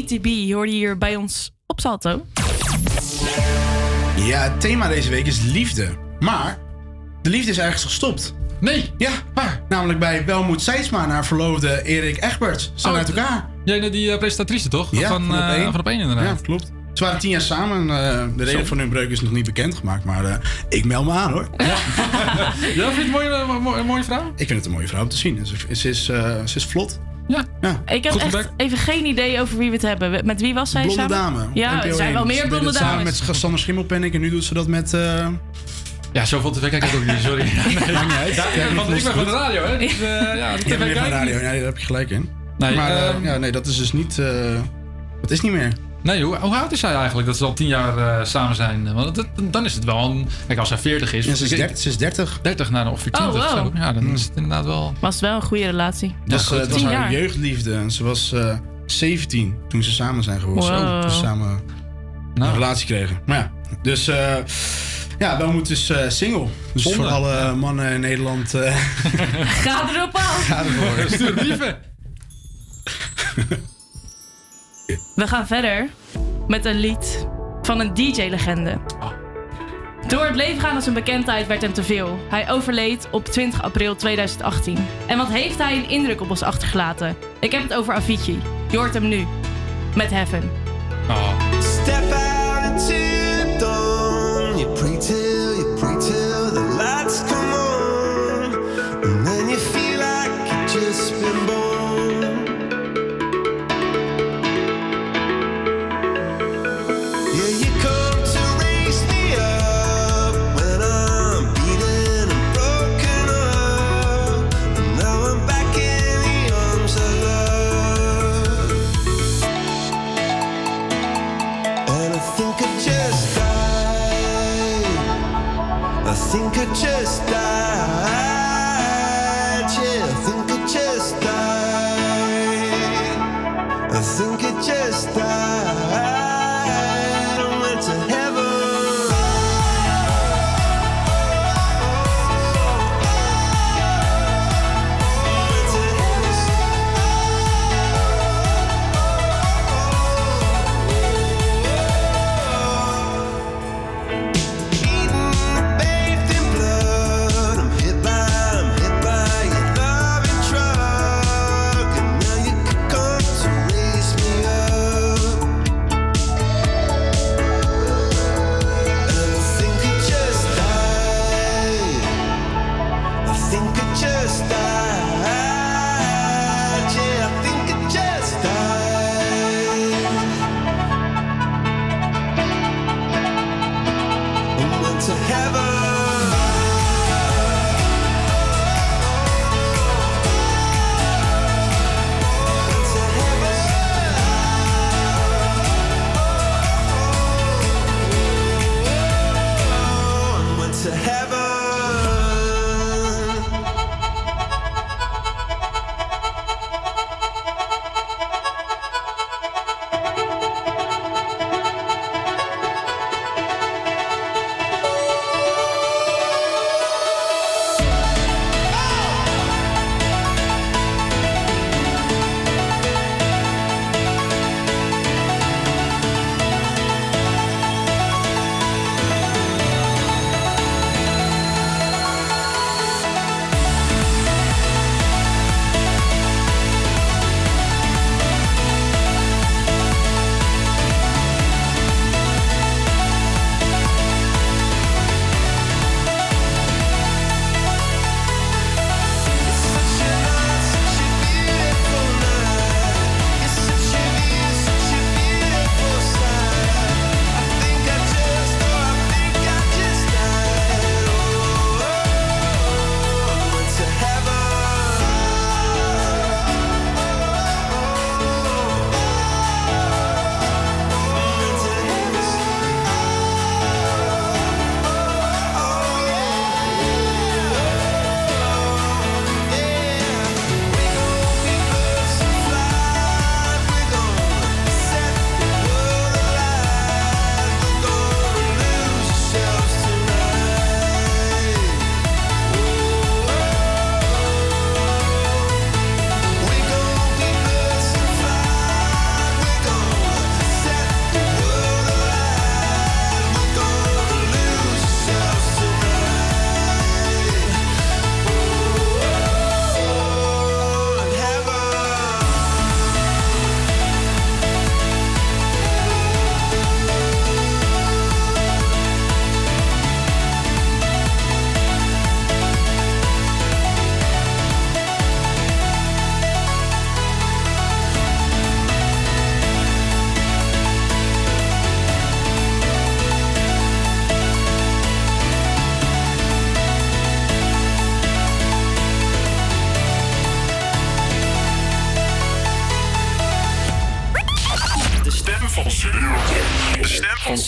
ATB hoorde hier bij ons op Salto. Ja, het thema deze week is liefde. Maar de liefde is ergens gestopt. Nee. Ja, waar? Namelijk bij Welmoed Seidsma en haar verloofde Erik Egbert. Ze zijn Oh, uit elkaar. Jij, die eh, presentatrice toch? Ja, van, van op eh, één. van op één inderdaad. Ja, klopt. Ze waren tien jaar samen. en, eh, de reden Zo. van hun breuk is nog niet bekendgemaakt. Maar eh, ik meld me aan hoor. [LAUGHS] Ja, vind je het een mooie, een mooie vrouw? Ik vind het een mooie vrouw om te zien. Ze, ze is, eh, ze is vlot. Ja. Ik heb echt even geen idee over wie we het hebben. Met wie was zij Blonde samen? dame. Ja, er zijn 1. wel meer blonde het Samen dames. met Sander Schimmelpenninck en nu doet ze dat met... eh, Ja, zoveel tv kijk ik ook niet, sorry. [LAUGHS] Nee, Maakt niet uit. Ja, Ja, ik ben van- dat ik ben is van de radio, hè? Dus, eh, ja, de tv kijk ik radio. Ja, daar heb je gelijk in. Nee, maar eh, ehm, ja, nee, dat is dus niet... eh, dat is niet meer. Nee, hoe, hoe oud is zij eigenlijk dat ze al tien jaar eh, samen zijn? Want dat, dan is het wel een... Kijk, als zij 40 is... Ja, ze is ik- 30. Ze is 30. 30 naar ongeveer Oh, 20. wow. zo. Ja, dan is het inderdaad wel... Was wel een goede relatie. Dat was, goed. eh, dat was Tien haar jaar. jeugdliefde. En ze was eh 17 toen ze samen zijn geworden. Wow. Zo, toen ze samen Nou. een relatie kregen. Maar ja, dus... eh ja, Welmoed is eh, single. Dus Zonde. voor alle mannen in Nederland... eh [LAUGHS] Ga erop af! ga ervoor. Stuur brieven. [LAUGHS] We gaan verder met een lied van een DJ-legende. Door het leven gaan als een bekendheid werd hem te veel. Hij overleed op 20 april 2018. En wat heeft hij een indruk op ons achtergelaten? Ik heb het over Avicii. Je hoort hem nu. Met Heaven. Step out into chest.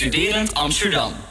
Studerend Amsterdam.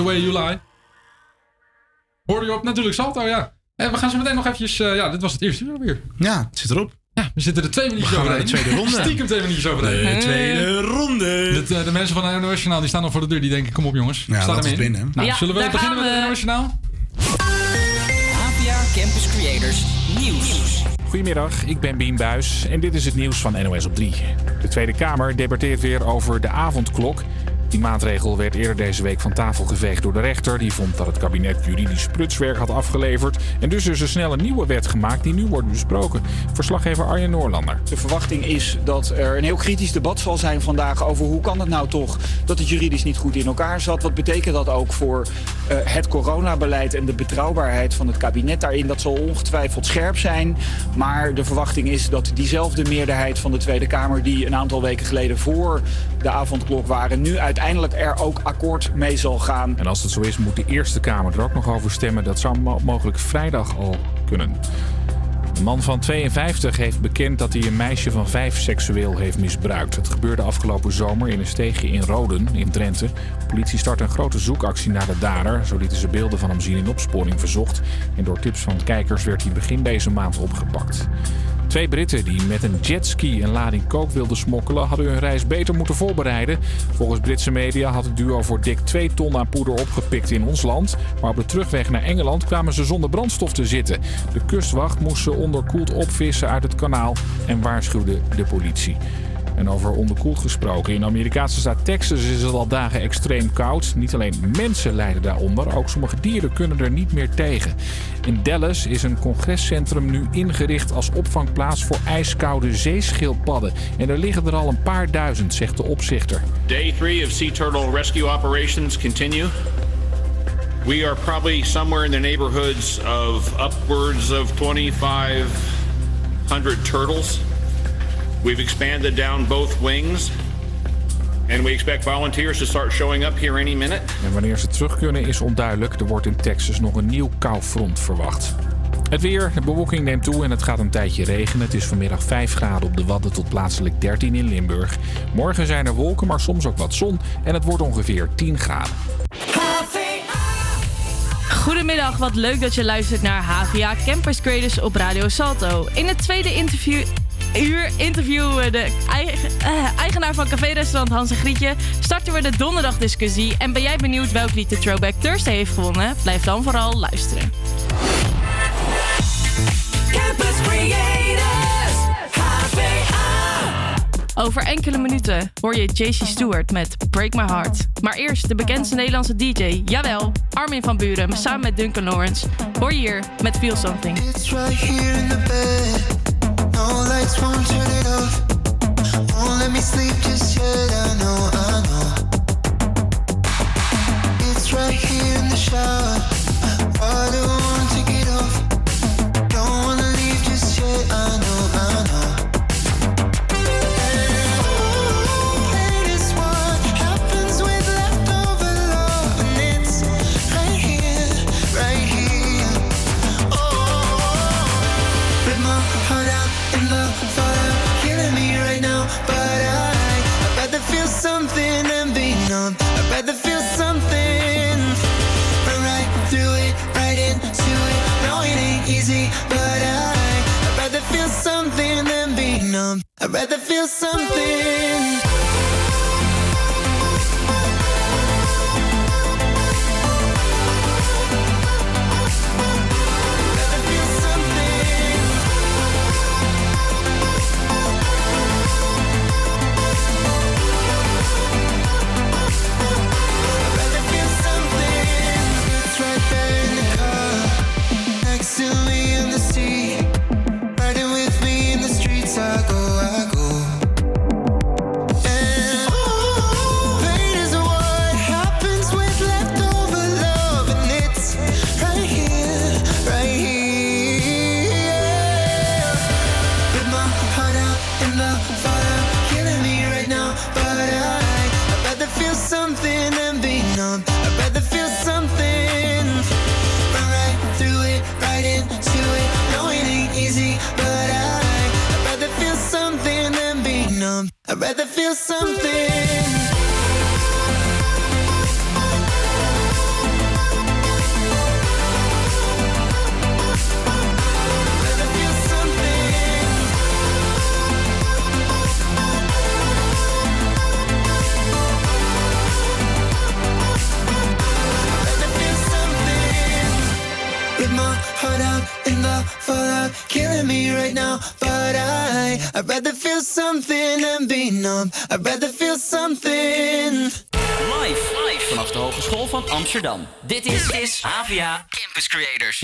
The Way You Lie. Hoor je op natuurlijk Salto, ja. En we gaan zo meteen nog eventjes... Eh, ja, dit was het eerste weer. Ja, het zit erop. Ja, we zitten er twee minuutjes over de tweede ronde. [LAUGHS] Stiekem twee minuutjes over De tweede ronde. De eh, mensen van het NOS Journaal die staan al voor de deur. Die denken, kom op jongens. Ja, laten we. Binnen. Nou, zullen we beginnen met het NOS Journaal? APA Campus Creators Nieuws. Goedemiddag, ik ben Bien Buis en dit is het nieuws van NOS op 3. De Tweede Kamer debatteert weer over de avondklok. Die maatregel werd eerder deze week van tafel geveegd door de rechter. Die vond dat het kabinet juridisch prutswerk had afgeleverd. En dus is er snel een nieuwe wet gemaakt die nu wordt besproken. Verslaggever Arjen Noorlander. De verwachting is dat er een heel kritisch debat zal zijn vandaag over hoe kan het nou toch dat het juridisch niet goed in elkaar zat. Wat betekent dat ook voor eh, het coronabeleid en de betrouwbaarheid van het kabinet daarin? Dat zal ongetwijfeld scherp zijn. Maar de verwachting is dat diezelfde meerderheid van de Tweede Kamer die een aantal weken geleden voor de avondklok waren, nu uiteindelijk er ook akkoord mee zal gaan. En als het zo is, moet de Eerste Kamer er ook nog over stemmen. Dat zou mo- mogelijk vrijdag al kunnen. Man van 52 heeft bekend dat hij een meisje van 5 seksueel heeft misbruikt. Het gebeurde afgelopen zomer in een steegje in Roden in Drenthe. De politie startte een grote zoekactie naar de dader. Zo lieten ze beelden van hem zien in opsporing verzocht. En door tips van kijkers werd hij begin deze maand opgepakt. Twee Britten die met een jetski een lading kook wilden smokkelen, hadden hun reis beter moeten voorbereiden. Volgens Britse media had het duo voor dik 2 ton aan poeder opgepikt in ons land. Maar op de terugweg naar Engeland kwamen ze zonder brandstof te zitten. De kustwacht moest ze onderkoeld opvissen uit het kanaal en waarschuwde de politie. En over onderkoeld gesproken. In de Amerikaanse staat Texas is het al dagen extreem koud. Niet alleen mensen lijden daaronder, ook sommige dieren kunnen er niet meer tegen. In Dallas is een congrescentrum nu ingericht als opvangplaats voor ijskoude zeeschildpadden. En er liggen er al een paar duizend, zegt de opzichter. Day three of sea turtle rescue operations continue. We are probably somewhere in the neighborhoods of upwards of 2,500 turtles. We've expanded down both wings. And we expect volunteers to start showing up here any minute. En wanneer ze terug kunnen is onduidelijk. Er wordt in Texas nog een nieuw koufront verwacht. Het weer, de bewolking neemt toe en het gaat een tijdje regenen. Het is vanmiddag 5 graden op de Wadden tot plaatselijk 13 in Limburg. Morgen zijn er wolken, maar soms ook wat zon. En het wordt ongeveer 10 graden. Goedemiddag, wat leuk dat je luistert naar HVA Campus Creators op Radio Salto. In het tweede interview, uur interviewen we de eigen- eh, eigenaar van café-restaurant Hans en Grietje. Starten we de donderdagdiscussie. En ben jij benieuwd welk lied de Throwback Thursday heeft gewonnen? Blijf dan vooral luisteren. Campus Creators, HVA. Over enkele minuten hoor je JC Stewart met Break My Heart. Maar eerst de bekendste Nederlandse DJ, jawel, Armin van Buren, samen met Duncan Lawrence. Hoor je hier met Feel Something. It's right here in the bed. Right here in the shower. Water won't numb. I'd rather feel something. I'd rather feel something. fallout killing me right now. But I, I'd rather feel something than be numb. I'd rather feel something. Life, life. vanaf de Hogeschool van Amsterdam. Dit is, is Campus Creators.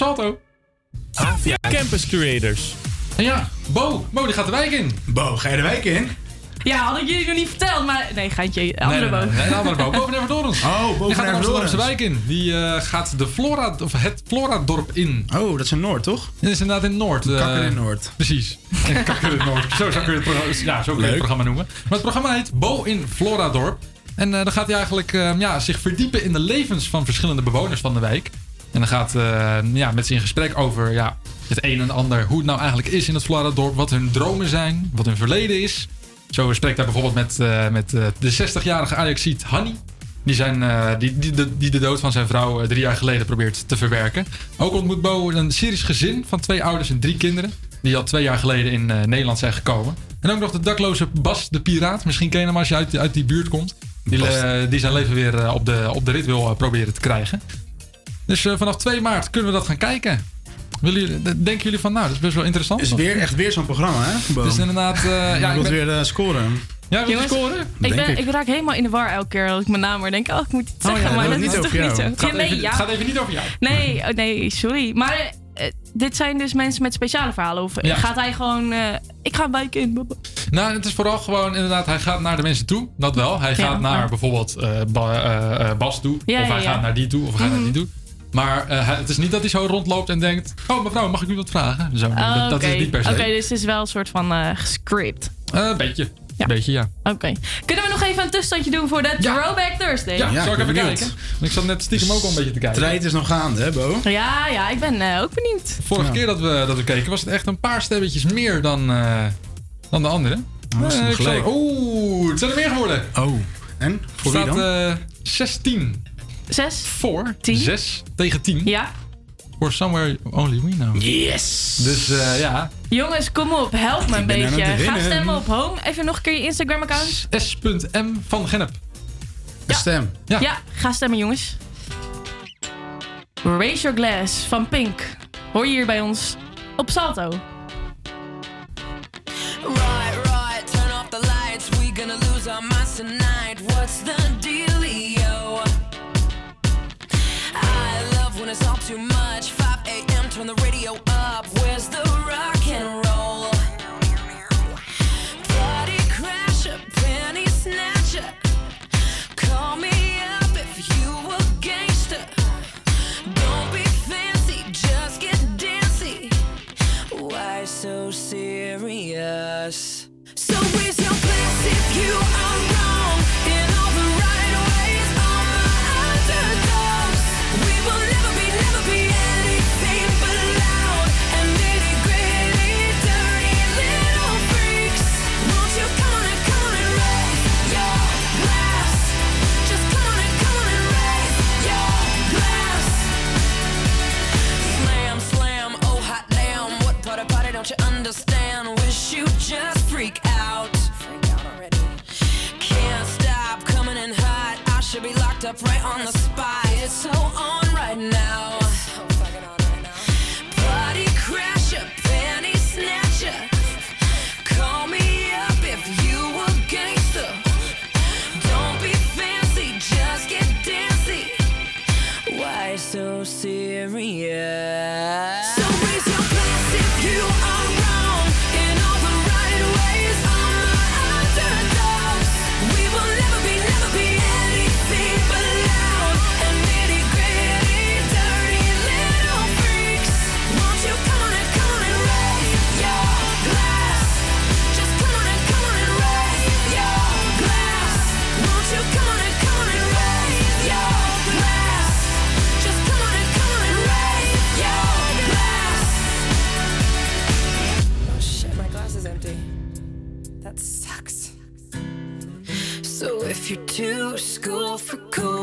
Op Salto. Ja, Campus Creators. En ja, Bo. Bo, die gaat de wijk in. Bo, ga je de wijk in? Ja, had ik jullie nog niet verteld, maar... Nee, geintje, andere nee, nee, boom. nee, nee, de andere Bo. Boven Everdorens. Oh, Die gaat de. Amsterdamse wijk in. Die eh, gaat de Flora, of het Flora-dorp in. Oh, dat is in Noord, toch? Dat is inderdaad in Noord. eh, Kakker in Noord. Precies. [LAUGHS] Kakker in Noord. Zo zou kun je het programma, ja, zo kun je het programma noemen. Maar het programma heet Bo in Floradorp. En eh, dan gaat hij eigenlijk eh, ja, zich verdiepen in de levens van verschillende bewoners van de wijk. En dan gaat eh, ja, met ze in gesprek over ja, het een en ander. Hoe het nou eigenlijk is in het Floradorp. Wat hun dromen zijn. Wat hun verleden is. Zo spreekt hij bijvoorbeeld met, eh, met eh, de 60-jarige Ajaxiet Hanny. Die, zijn, die, die, de, die de dood van zijn vrouw drie jaar geleden probeert te verwerken. Ook ontmoet Bo een Syrisch gezin van twee ouders en drie kinderen. Die al twee jaar geleden in Nederland zijn gekomen. En ook nog de dakloze Bas de Piraat. Misschien ken je hem als je uit, uit die buurt komt. Die, die zijn leven weer op, de, op de rit wil proberen te krijgen. Dus eh, vanaf 2 maart kunnen we dat gaan kijken. Willen jullie, denken jullie van, nou, dat is best wel interessant. Is Of- weer, echt weer zo'n programma, hè? Bo? Dus inderdaad, eh, [LAUGHS] ja, ja, ik ben- weer eh, scoren. Ja, wil je Jongens, scoren? Ik, ben, ik. ik. raak helemaal in de war elke keer als ik mijn naam hoor. denk ik, oh, ik moet iets Oh ja, zeggen, dat maar dat is toch niet zo. Het gaat Ja, nee, even- ja. het gaat even niet over jou. Nee, oh, nee, sorry. Maar dit zijn dus mensen met speciale verhalen. Of Ja. gaat hij gewoon, eh, ik ga een wijk in. Nou, het is vooral gewoon inderdaad, hij gaat naar de mensen toe. Dat wel. Hij Ja, gaat naar bijvoorbeeld eh, Ba- eh, eh, Bas toe. Ja, of hij ja, ja. gaat naar die toe. Of hij gaat Mhm. naar die toe. Maar eh, het is niet dat hij zo rondloopt en denkt... Oh mevrouw, mag ik u wat vragen? Zo, Oh, dat, dat is het niet per se. Oké, dus het is wel een soort van eh gescript. Eh, een beetje. Een beetje, ja. Oké. Kunnen we nog even een tussenstandje doen voor de Throwback Thursday? Ja, Ja, zal ik even benieuwd. kijken? Want ik zat net stiekem ook al een beetje te kijken. Strijd is nog gaande, hè, Bo? Ja, ja, ik ben eh, ook benieuwd. Vorige keer dat we, dat we keken was het echt een paar stemmetjes meer dan, eh, dan de andere. zal- gelijk. Oeh, het zijn er meer geworden. Oh, en? Voor wie staat dan? eh 16 Zes. Voor. Tien. Zes tegen tien. Ja. For Somewhere Only We Know. Yes! Dus eh, ja. Jongens, kom op. Help me een beetje. Ga stemmen op Home. Even nog een keer je Instagram-account. S.M. van Genep. Stem. Ja. ja, ga stemmen jongens. Raise Your Glass van Pink. Hoor je hier bij ons op Salto. turn the radio up. Where's the rock and roll? Party crasher, penny snatcher. Call me up if you a gangster. Don't be fancy, just get dancy. Why so serious? If you to school for cool.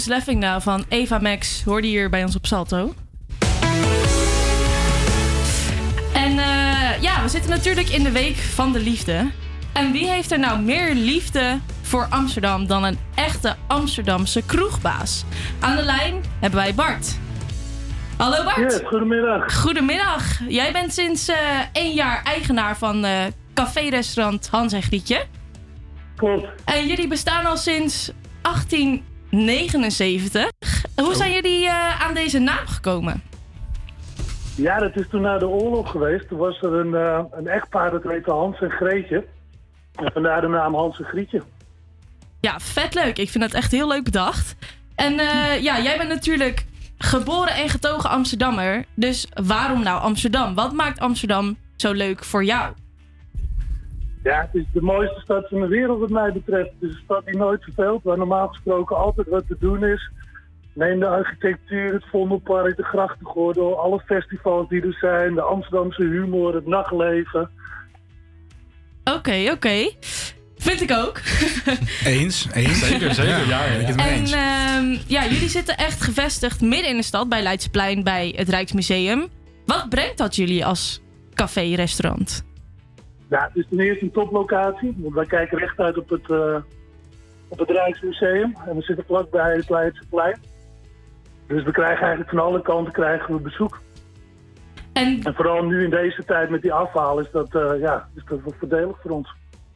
Who's Laughing Now van Eva Max hoorde hier bij ons op Salto. En eh, ja, we zitten natuurlijk in de week van de liefde. En wie heeft er nou meer liefde voor Amsterdam dan een echte Amsterdamse kroegbaas? Aan de lijn hebben wij Bart. Hallo Bart. Yes, goedemiddag. Goedemiddag. Jij bent sinds eh één jaar eigenaar van eh café-restaurant Hans en Grietje. Klopt. En jullie bestaan al sinds 1879. Hoe zijn jullie eh, aan deze naam gekomen? Ja, dat is toen na de oorlog geweest. Toen was er een, eh, een echtpaar, dat heette Hans en Greetje. En vandaar de naam Hans en Grietje. Ja, vet leuk. Ik vind dat echt heel leuk bedacht. En eh, ja, jij bent natuurlijk geboren en getogen Amsterdammer. Dus waarom nou Amsterdam? Wat maakt Amsterdam zo leuk voor jou? Ja, het is de mooiste stad van de wereld wat mij betreft. Het is een stad die nooit verveelt, waar normaal gesproken altijd wat te doen is. Neem de architectuur, het Vondelpark, de grachtengordel, alle festivals die er zijn, de Amsterdamse humor, het nachtleven. Oké, oké. Vind ik ook. [LAUGHS] Eens, eens. Zeker, zeker. Ja, ja, ik mee En ehm, ja, jullie zitten echt gevestigd midden in de stad bij Leidseplein bij het Rijksmuseum. Wat brengt dat jullie als café-restaurant? Ja, het is ten eerste een toplocatie, want wij kijken recht uit op het, eh, op het Rijksmuseum. En we zitten vlakbij het Leidseplein. Dus we krijgen eigenlijk van alle kanten krijgen we bezoek. En, vooral nu in deze tijd met die afhaal is dat, eh, ja, is dat wel voordelig voor ons.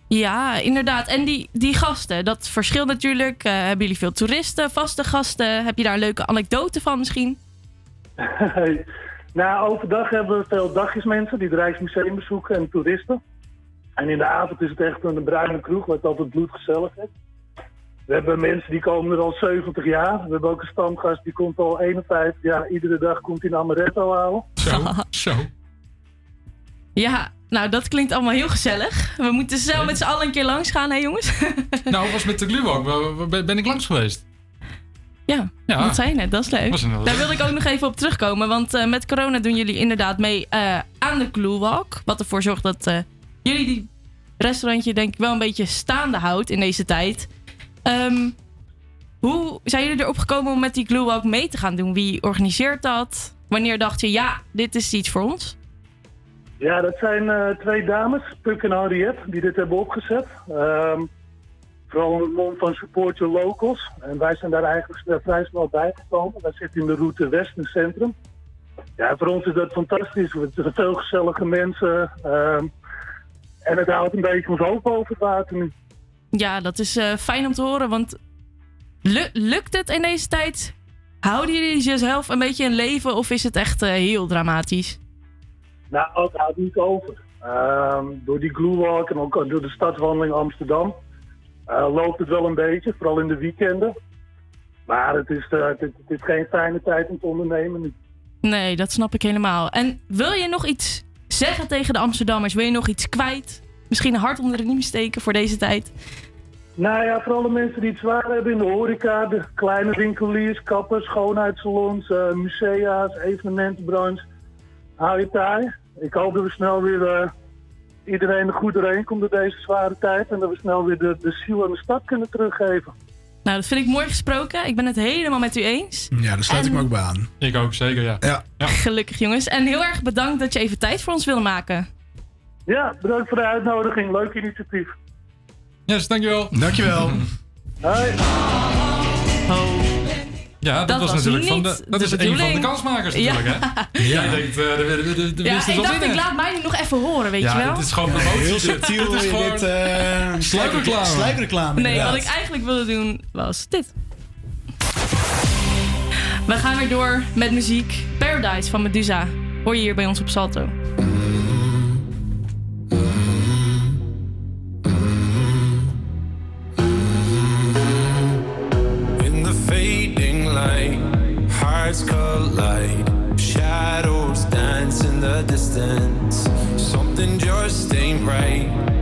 Ja, inderdaad. En die, die gasten, dat verschilt natuurlijk. Eh, hebben jullie veel toeristen, vaste gasten? Heb je daar een leuke anekdote van misschien? [LAUGHS] nou, overdag hebben we veel dagjesmensen die het Rijksmuseum bezoeken en toeristen. En in de avond is het echt een bruine kroeg, wat altijd bloedgezellig is. We hebben mensen die komen er al 70 jaar. We hebben ook een stamgast die komt al 51 jaar. Iedere dag komt hij een amaretto halen. Zo, [LAUGHS] zo. Ja, nou dat klinkt allemaal heel gezellig. We moeten zo met z'n allen een keer langs gaan, hè jongens? [LAUGHS] Nou, was met de gluwak. Waar- waar Ben ik langs geweest? Ja, Ja. dat zei je net, dat is leuk. Was een- Daar wilde ik ook nog even op terugkomen. Want eh, met corona doen jullie inderdaad mee eh, aan de Cluewalk. Wat ervoor zorgt dat eh, jullie die restaurantje denk ik wel een beetje staande houdt in deze tijd. Ehm, hoe zijn jullie erop gekomen om met die Cluewalk mee te gaan doen? Wie organiseert dat? Wanneer dacht je, ja, dit is iets voor ons? Ja, dat zijn eh, twee dames, Puk en Henriette, die dit hebben opgezet. Ehm, vooral in het mond van Support Your Locals. En wij zijn daar eigenlijk vrij snel bijgekomen. Wij zitten in de route Westen Centrum. Ja, voor ons is dat fantastisch. We zijn veel gezellige mensen. ehm, en het houdt een beetje ons hoofd boven het water nu. Ja, dat is eh, fijn om te horen. Want lu- lukt het in deze tijd? Houden jullie jezelf een beetje in leven of is het echt eh, heel dramatisch? Nou, het houdt niet over. Ehm, door die Gluewalk en ook door de stadswandeling Amsterdam eh, loopt het wel een beetje, vooral in de weekenden. Maar het is, het, het is geen fijne tijd om te ondernemen nu. Nee, dat snap ik helemaal. En wil je nog iets zeggen tegen de Amsterdammers? Wil je nog iets kwijt? Misschien hart onder de riem steken voor deze tijd? Nou ja, vooral de mensen die het zwaar hebben in de horeca, de kleine winkeliers, kappers, schoonheidssalons, eh, musea's, evenementenbranche. Hou je taai. Ik hoop dat we snel weer eh, iedereen er goed doorheen komt door deze zware tijd. En dat we snel weer de, de ziel aan de stad kunnen teruggeven. Nou, dat vind ik mooi gesproken. Ik ben het helemaal met u eens. Ja, daar sluit ik me ook bij aan. Ik ook, zeker, ja. Ja. Gelukkig jongens. En heel erg bedankt dat je even tijd voor ons wilde maken. Ja, bedankt voor de uitnodiging. Leuk initiatief. Yes, dankjewel. Dankjewel. Hoi. Ja, dat, Dat was, was natuurlijk van de, dat de is een van de kansmakers Ja. natuurlijk, hè? [LAUGHS] Jij denkt, eh, de, de, de, de Ja, ik dacht, ik laat mij nu nog even horen, weet ja, je wel? het is gewoon promotie. Heel subtiel [LAUGHS] Het is gewoon dit, eh, sluikreclame. sluikreclame, Nee, wat ik eigenlijk wilde doen was dit. We gaan weer door met muziek. Paradise van Medusa. Hoor je hier bij ons op Salto. Collide. Shadows dance in the distance. Something just ain't right.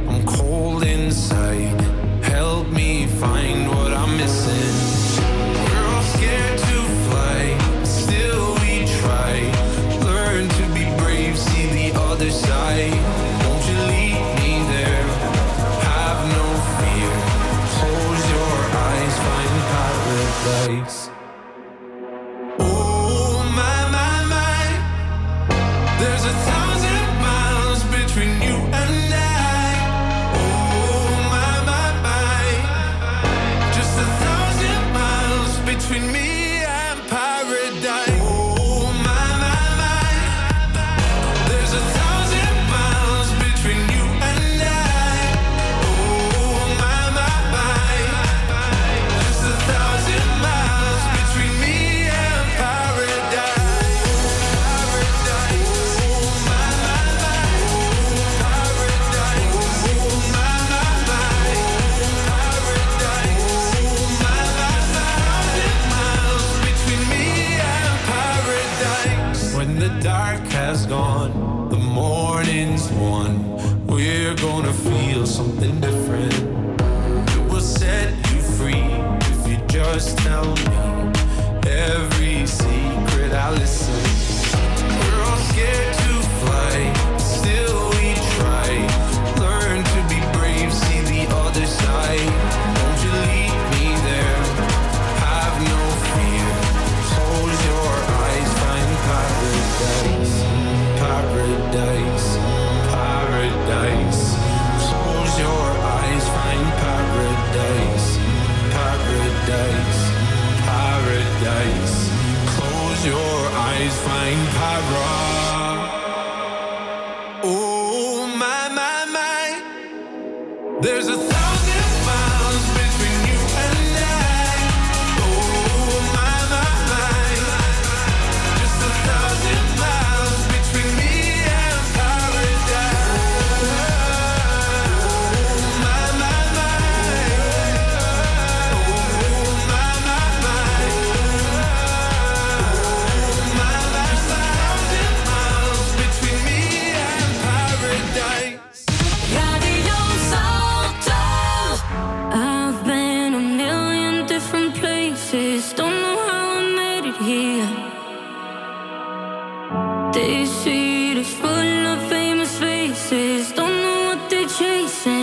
chasing.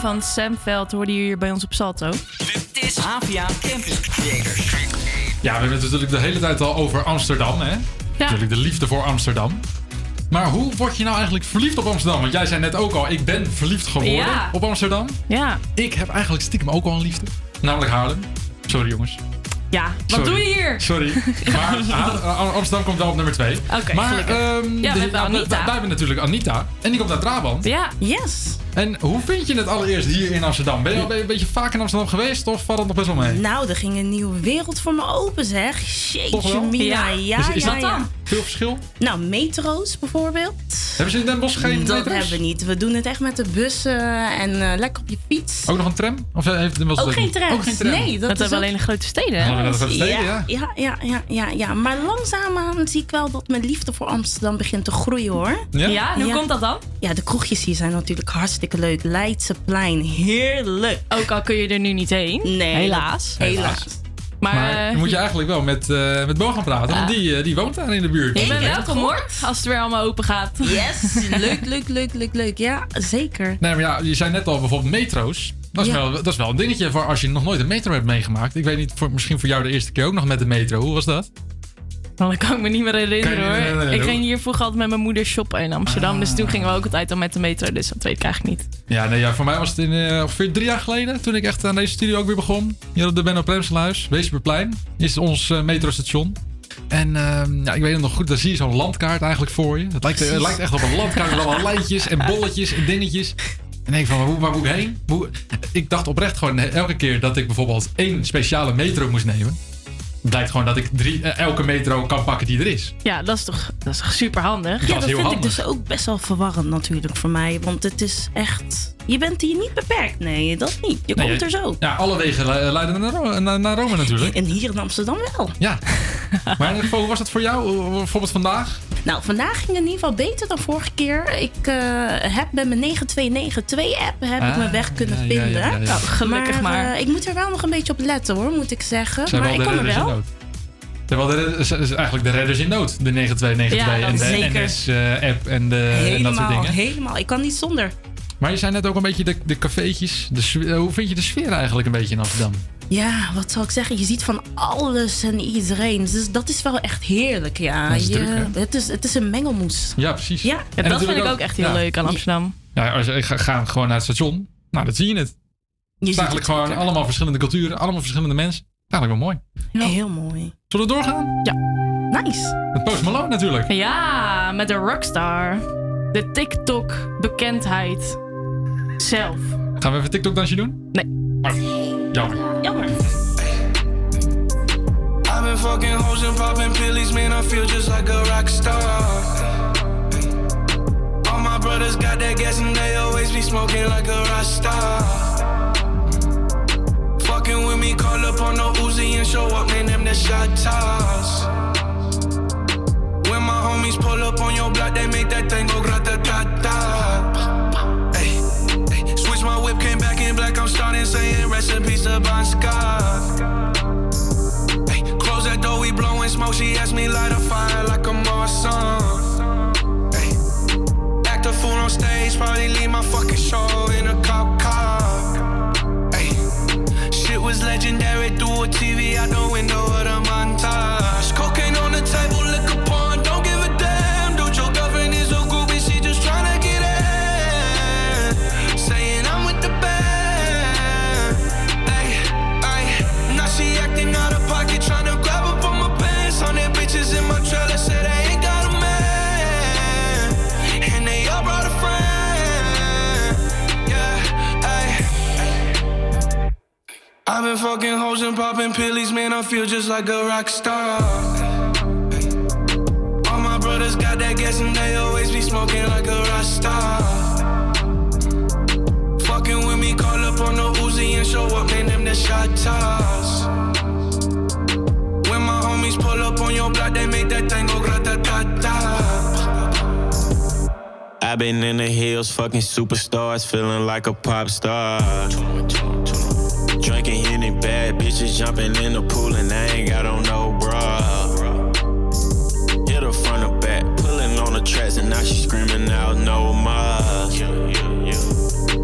van Sam Veld hoorde hier bij ons op Salto. Dit is Havia Campus Ja, we hebben het natuurlijk de hele tijd al over Amsterdam, hè? Ja. Natuurlijk de liefde voor Amsterdam. Maar hoe word je nou eigenlijk verliefd op Amsterdam? Want jij zei net ook al, ik ben verliefd geworden op Amsterdam. Ja. Ik heb eigenlijk stiekem ook al een liefde. Namelijk Haarlem. Sorry jongens. Ja, wat doe je hier? Sorry. [LAUGHS] Maar eh, Amsterdam komt wel op nummer 2. Oké, maar um, Anita. Wij hebben natuurlijk Anita. En die komt uit Trabant. Ja, yes. En hoe vind je het allereerst hier in Amsterdam? Ben je al een beetje vaak in Amsterdam geweest of valt het nog best wel mee? Nou, er ging een nieuwe wereld voor me open, zeg. Jeetje, wel? Mina. Ja. Ja, Is- ja, dat ja. dan? Veel verschil? Nou, metro's bijvoorbeeld. Hebben ze in Den Bosch geen Dat metro's? hebben we niet. We doen het echt met de bussen en eh, lekker op je fiets. Ook nog een tram? Of heeft, was het Ook geen trams. Ook geen tram? Nee, dat, Dat is hebben ook- alleen de grote steden. hè? Ja, steden, ja. Ja, ja, ja, ja, ja. Maar langzaamaan zie ik wel dat mijn liefde voor Amsterdam begint te groeien hoor. Ja? Ja, en hoe komt dat dan? Ja, de kroegjes hier zijn natuurlijk hartstikke leuk. Leidseplein, heerlijk. Ook al kun je er nu niet heen. Nee. Helaas. Helaas. Maar, Maar eh, dan moet je eigenlijk wel met, eh met Bo gaan praten, want die, eh, die woont daar in de buurt. je bent welkom hoor, als het weer allemaal open gaat. Yes, [LAUGHS] leuk, leuk, leuk, leuk, leuk. Ja, zeker. Nee, maar ja, je zei net al bijvoorbeeld metro's. Dat is, Ja. wel, dat is wel een dingetje voor als je nog nooit een metro hebt meegemaakt. Ik weet niet, voor, misschien voor jou de eerste keer ook nog met de metro. Hoe was dat? Nou, dat kan ik me niet meer herinneren meer hoor. herinneren? Ik ging hier vroeger altijd met mijn moeder shoppen in Amsterdam. Dus Ah. toen gingen we ook altijd dan met de metro. Dus dat weet ik eigenlijk niet. Ja, nee, ja, voor mij was het in, eh, ongeveer drie jaar geleden. Toen ik echt aan deze studio ook weer begon. Hier op de Benno Premselhuis. Weesperplein is ons eh, metrostation. En ehm, ja, ik weet het nog goed, daar zie je zo'n landkaart eigenlijk voor je. Het lijkt, het lijkt echt op een landkaart met allemaal lijntjes en bolletjes en dingetjes. En denk ik van, waar, moet- waar moet ik heen? Hoe- ik dacht oprecht gewoon elke keer dat ik bijvoorbeeld één speciale metro moest nemen. Blijkt gewoon dat ik drie, eh, elke metro kan pakken die er is. Ja, dat is toch, dat is toch super handig? Dat Ja, dat vind ik dus ook best wel verwarrend natuurlijk voor mij. Want het is echt... Je bent hier niet beperkt. Nee, dat niet. Je Nee, komt er zo. Ja, alle wegen le- leiden naar, Ro- naar, naar Rome natuurlijk. En hier in Amsterdam wel. Ja. [LAUGHS] Maar in ieder geval, hoe was dat voor jou? eh, Bijvoorbeeld vandaag? Nou, vandaag ging het in ieder geval beter dan vorige keer. Ik eh, heb met mijn 9292-app heb ik Ah, mijn weg kunnen ja, vinden. ja, ja, ja. Nou, gelukkig maar. eh, ik moet er wel nog een beetje op letten hoor, moet ik zeggen. Zijn maar ik kom er wel. de redders- is eigenlijk de redders in nood. De 9292 Ja, en dat de. NS-app en, de, en dat soort dingen. helemaal. Ik kan niet zonder. Maar je zei net ook een beetje de, de cafeetjes. De, sfeer- hoe vind je de sfeer eigenlijk een beetje in Amsterdam? Ja, wat zal ik zeggen? Je ziet van alles en iedereen. Dus dat is wel echt heerlijk, ja. Is Je- druk, het, is, het is een mengelmoes. Ja, precies. Ja, En dat vind ik ook echt heel ja. leuk aan Amsterdam. Ja, als je ga, ga gewoon naar het station, nou, dan zie je het. Het ziet is eigenlijk het gewoon allemaal verschillende culturen, allemaal verschillende mensen. Eigenlijk wel mooi. Heel mooi. Zullen we doorgaan? Ja. Nice. Met Post Malone natuurlijk. Ja, met de rockstar. De TikTok-bekendheid zelf. Gaan we even TikTok-dansje doen? Nee. Jammer. Jammer. I've been fucking hoes and popping pillies, man. I feel just like a rock star. All my brothers got that gas and they always be smoking like a rock star. Fucking with me, call up on no Uzi and show up, man. Them the shot toss. When my homies pull up on your block, they make that thing go grata ta ta. Rest in peace to Bon Scott. Hey, close that door, we blowing smoke. She asked me light a fire like a Marsan. Hey, act a fool on stage, probably leave my fucking show in a cop car. Hey, shit was legendary through a TV out the window I've been fucking hoes and popping pillies, man. I feel just like a rock star. All my brothers got that gas and they always be smoking like a rock star. Fucking with me, call up on the Uzi and show up, man. Them the shot toss. When my homies pull up on your block, they make that thing go grata ta ta. I've been in the hills, fucking superstars, feeling like a pop star. Drinking Henny, bad bitches jumping in the pool, and I ain't got on no bra. Hit her front or back, pulling on the tracks, and now she screaming out no more.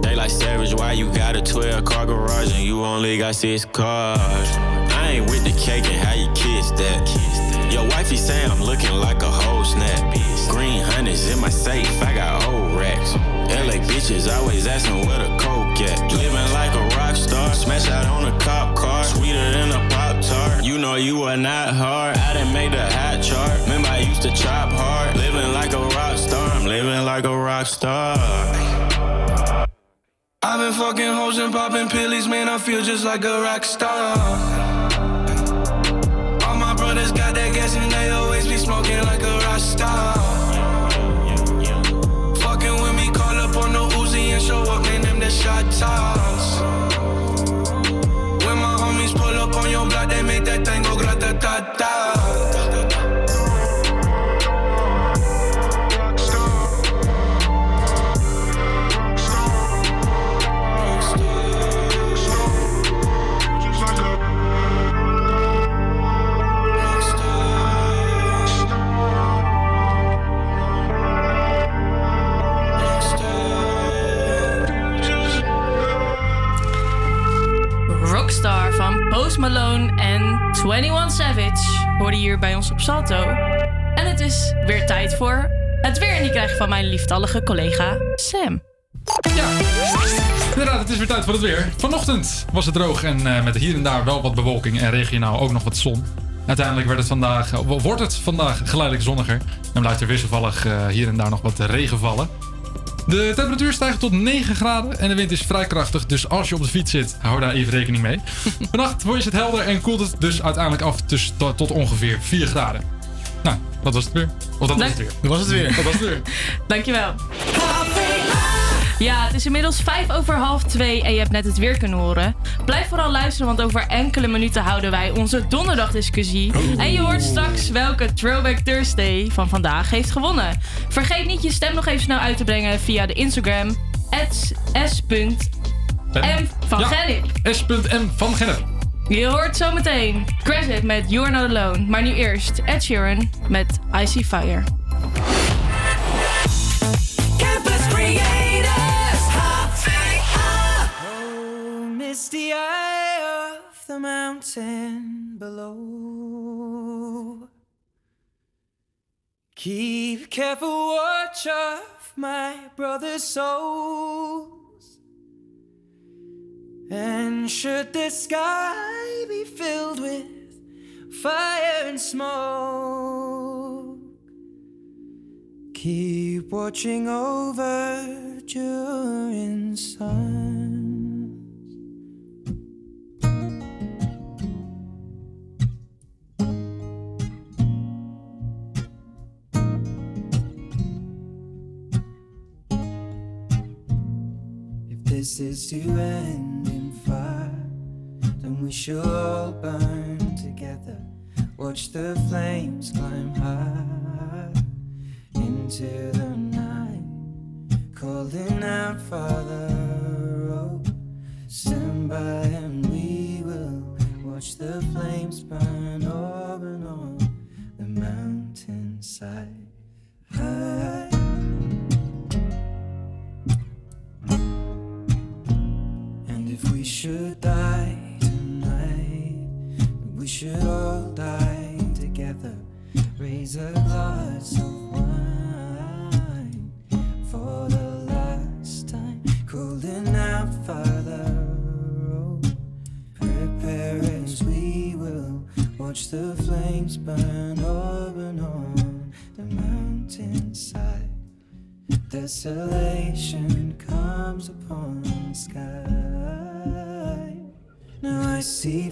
They like savage, why you got a 12 car garage and you only got six cars? I ain't with the cake and how you kiss that. Your wifey say I'm looking like a whole snap. Green hundreds in my safe, I got old racks. LA bitches always asking where the coke at. Living like a smash out on a cop car, sweeter than a pop tart. You know you are not hard. I done made the hot chart. Remember I used to chop hard. Living like a rock star, I'm living like a rock star. I've been fucking hoes and popping pillies, man. I feel just like a rock star. All my brothers got that gas and they always be smoking like a rock star. Fucking with me, call up on the Uzi and show up, man. Them the shot toss. 21 Savage hoorde hier bij ons op Salto. En het is weer tijd voor het weer. En die krijg van mijn lieftallige collega Sam. Inderdaad, het is weer tijd voor het weer. Vanochtend was het droog en eh, met hier en daar wel wat bewolking en regionaal ook nog wat zon. Uiteindelijk werd het vandaag, wordt het vandaag geleidelijk zonniger en blijft er wisselvallig eh, hier en daar nog wat regen vallen. De temperatuur stijgt tot 9 graden en de wind is vrij krachtig, dus als je op de fiets zit, hou daar even rekening mee. [LAUGHS] Vannacht is het helder en koelt het dus uiteindelijk af dus tot, tot ongeveer 4 graden. Nou, dat was het weer. Of dat was het weer. Dat was het weer. Dat was het weer. Dankjewel. Ja, het is inmiddels vijf over half twee en je hebt net het weer kunnen horen. Blijf vooral luisteren, want over enkele minuten houden wij onze donderdagdiscussie. En je hoort straks welke Throwback Thursday van vandaag heeft gewonnen. Vergeet niet je stem nog even snel uit te brengen via de Instagram s.m van Ja, Gennep. S.M van Gennep. Je hoort zometeen Credit met You're Not Alone. Maar nu eerst Ed Sheeran met I See Fire. Campus Creators, Oh, misty eye of the mountain below. Keep careful watch of my brother's souls. And should the sky be filled with fire and smoke, keep watching over during sun. This is to end in fire, then we shall all burn together. Watch the flames climb high into the night, calling out, Father, oh, stand by and we will watch the flames burn over and on the mountainside. Desolation comes upon the sky. Now I see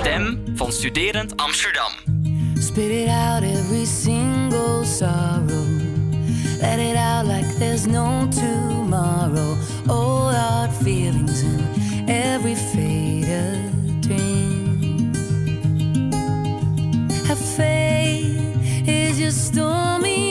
stem van Studerend Amsterdam. Spit it out every single sorrow. Let it out like there's no tomorrow. All our feelings in every faded dream. Have faith is your stormy.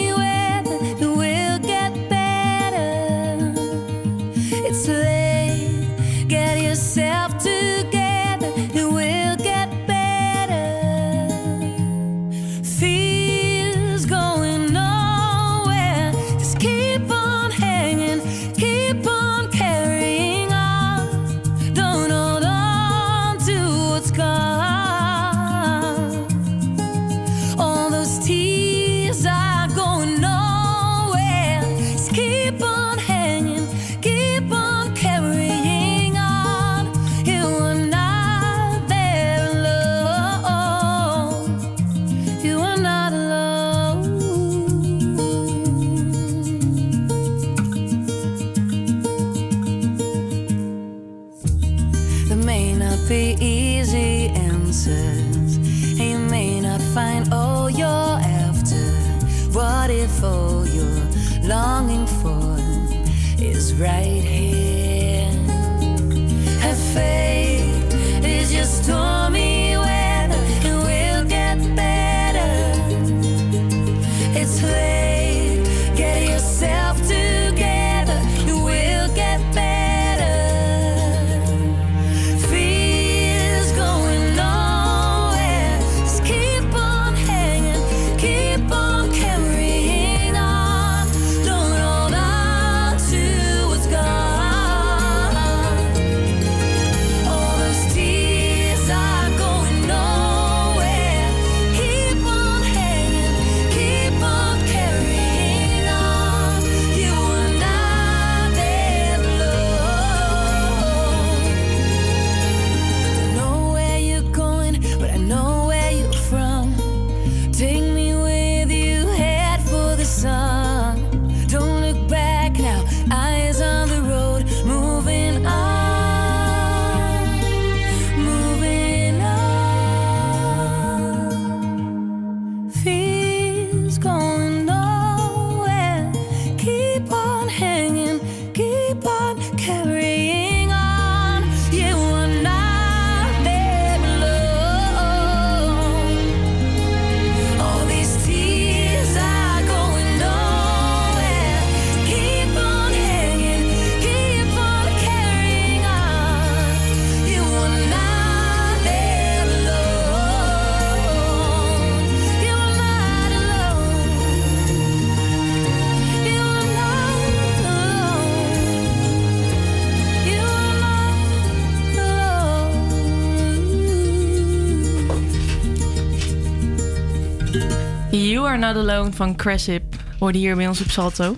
Van Cressip hoorde hier bij ons op Salto.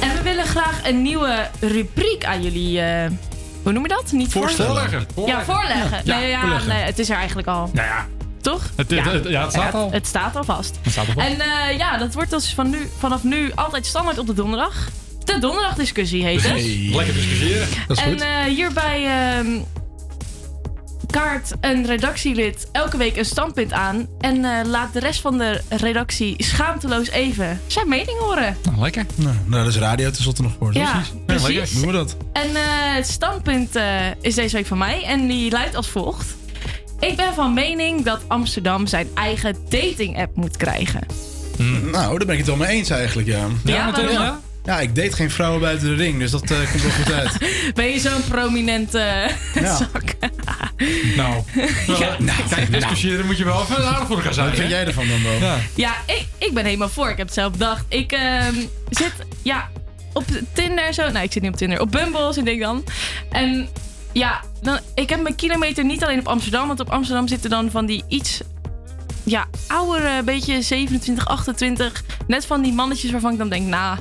En we willen graag een nieuwe rubriek aan jullie... eh, hoe noem je dat? Niet Voorstellen. Voorleggen. Ja, voorleggen. Ja, nee, ja, voorleggen. nee, het is er eigenlijk al. Nou ja. Toch? Het- ja, het staat al. Het, staat al vast. Het staat al vast. En eh, ja, dat wordt dus van nu, vanaf nu altijd standaard op de donderdag. De donderdagdiscussie heet het. Lekker discussiëren. Dat is en goed. eh, hierbij ehm, kaart een redactielid elke week een standpunt aan. En eh, laat de rest van de redactie schaamteloos even zijn mening horen. Nou, lekker. Nou, nou, dat is radio tenslotte nog voor. Ja, Precies. precies. lekker. Doen we dat. En eh, het standpunt eh, is deze week van mij. En die luidt als volgt. Ik ben van mening dat Amsterdam zijn eigen dating-app moet krijgen. Nou, daar ben ik het wel mee eens eigenlijk, ja. Ja, ja. Ja, ik date geen vrouwen buiten de ring, dus dat eh, komt wel goed uit. [LAUGHS] Ben je zo'n prominente Ja. [LAUGHS] zak? [LAUGHS] Nou, Ja. kijk, discussiëren moet je wel even aardig voor elkaar zijn. Wat vind jij ervan dan wel? Ja. Ja, ik, ik ben helemaal voor. Ik heb het zelf bedacht. Ik ehm, zit, ja, op Tinder zo. Nou, ik zit niet op Tinder. Op Bumble zit ik dan. En ja, dan, ik heb mijn kilometer niet alleen op Amsterdam. Want op Amsterdam zitten dan van die iets, ja, oudere, beetje 27, 28. Net van die mannetjes waarvan ik dan denk, nou,